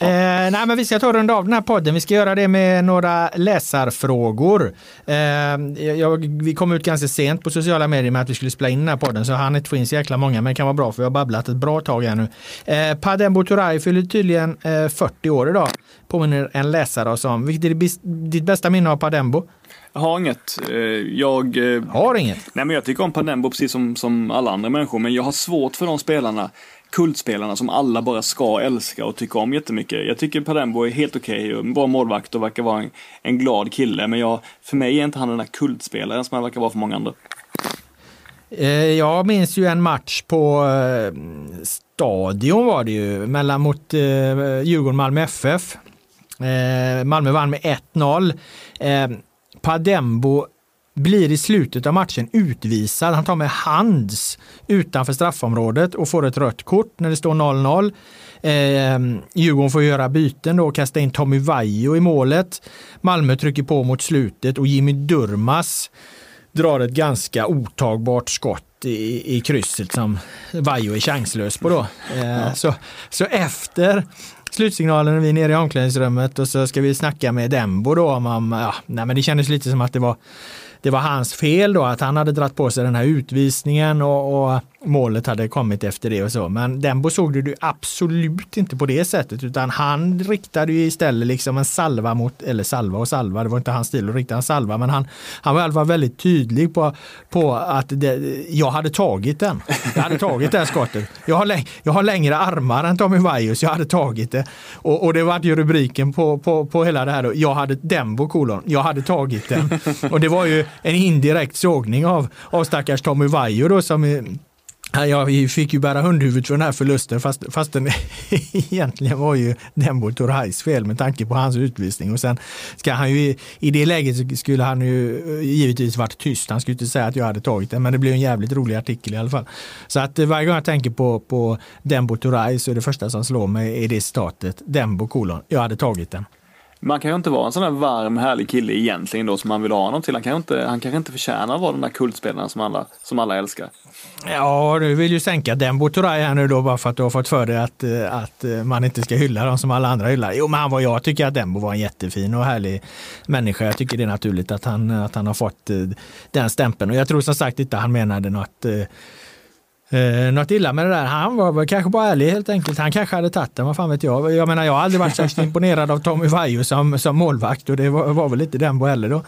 Eh, nej, men vi ska ta och runda av den här podden. Vi ska göra det med några läsarfrågor. Eh, jag, vi kom ut ganska sent på sociala medier med att vi skulle spela in den här podden så han inte få in så jäkla många men det kan vara bra för vi har babblat ett bra tag här nu. Eh, Padembo Turay fyller tydligen eh, 40 år idag. Påminner en läsare oss om. Vilket är ditt bästa minne av Padembo? Jag har inget. Eh, jag eh, har inget? Nej, men jag tycker om Padembo precis som, som alla andra människor, men jag har svårt för de spelarna kultspelarna som alla bara ska älska och tycka om jättemycket. Jag tycker Padembo är helt okej okay, och en bra målvakt och verkar vara en, en, glad kille. Men jag, för mig är inte han den där kultspelaren som han verkar vara för många andra. Eh, jag minns ju en match på eh, Stadion var det ju, mellan mot eh, Djurgården-Malmö FF. Malmö vann med 1-0. Padembo blir i slutet av matchen utvisad. Han tar med hands utanför straffområdet och får ett rött kort när det står 0-0. Eh, Djurgården får göra byten då och kasta in Tommy Vaiho i målet. Malmö trycker på mot slutet och Jimmy Durmas drar ett ganska otagbart skott i, i krysset som Vaiho är chanslös på då. Eh, så, så efter slutsignalen är vi nere i omklädningsrummet och så ska vi snacka med Dembo då om, ja, nej men det kändes lite som att det var det var hans fel då att han hade dratt på sig den här utvisningen och, och målet hade kommit efter det och så. Men Dembo såg det absolut inte på det sättet utan han riktade ju istället liksom en salva mot, eller salva och salva, det var inte hans stil att rikta en salva, men han, han var i alla fall väldigt tydlig på, på att det, jag hade tagit den. Jag hade tagit det här skottet. Jag har, jag har längre armar än Tommy Vaiho, jag hade tagit det. Och, och det var ju rubriken på, på, på hela det här. Då. Jag hade Dembo kolon, jag hade tagit den. Och det var ju en indirekt sågning av, av stackars Tommy Vaiho då som Ja, vi fick ju bära hundhuvudet för den här förlusten fast, fast den egentligen var ju Dembo Torhais fel med tanke på hans utvisning. Och sen ska han ju, i det läget skulle han ju eh, givetvis varit tyst. Han skulle inte säga att jag hade tagit den, men det blev en jävligt rolig artikel i alla fall. Så att eh, varje gång jag tänker på, på Dembo Torhai så är det första som slår mig i det citatet Dembo kolon, jag hade tagit den. Man kan ju inte vara en sån där varm, härlig kille egentligen då som man vill ha honom till. Han kanske inte, han inte förtjänar att vara den där kultspelaren som alla, som alla älskar. Ja, du vill ju sänka Dembo Turay här nu då bara för att du har fått för dig att, eh, att eh, man inte ska hylla dem som alla andra hyllar. Jo, men han var, jag tycker att Dembo var en jättefin och härlig människa. Jag tycker det är naturligt att han, att han har fått eh, den stämpeln. Och jag tror som sagt inte han menade något Eh, något illa med det där. Han var kanske bara ärlig helt enkelt. Han kanske hade tagit den, vad fan vet jag. Jag menar, jag har aldrig varit särskilt imponerad av Tommy Vaiho som, som målvakt och det var, var väl inte Dembo heller då.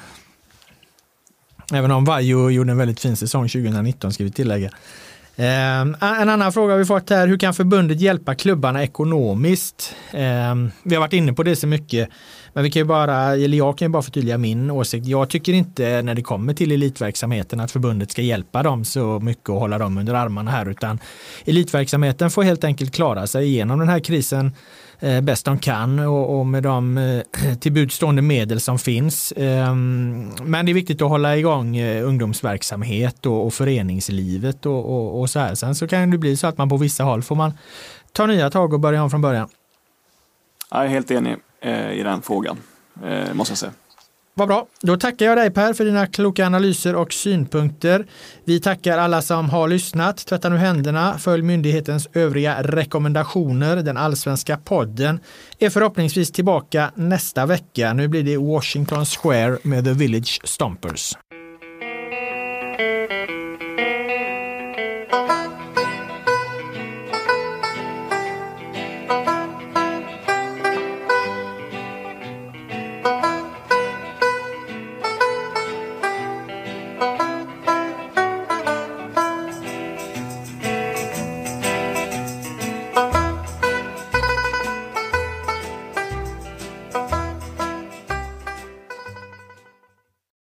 Även om Vaiho gjorde en väldigt fin säsong 2019 ska vi tillägga. Eh, en annan fråga vi fått här, hur kan förbundet hjälpa klubbarna ekonomiskt? Eh, vi har varit inne på det så mycket, men vi kan ju bara, eller jag kan ju bara förtydliga min åsikt. Jag tycker inte när det kommer till elitverksamheten att förbundet ska hjälpa dem så mycket och hålla dem under armarna här, utan elitverksamheten får helt enkelt klara sig igenom den här krisen eh, bäst de kan och, och med de eh, tillbudstående medel som finns. Eh, men det är viktigt att hålla igång eh, ungdomsverksamhet och, och föreningslivet och, och, och, så här. Sen så kan det bli så att man på vissa håll får man ta nya tag och börja om från början. Jag är helt enig Eh, i den frågan, eh, måste jag säga. Vad bra. Då tackar jag dig Per för dina kloka analyser och synpunkter. Vi tackar alla som har lyssnat. Tvätta nu händerna. Följ myndighetens övriga rekommendationer. Den allsvenska podden är förhoppningsvis tillbaka nästa vecka. Nu blir det Washington Square med The Village Stompers.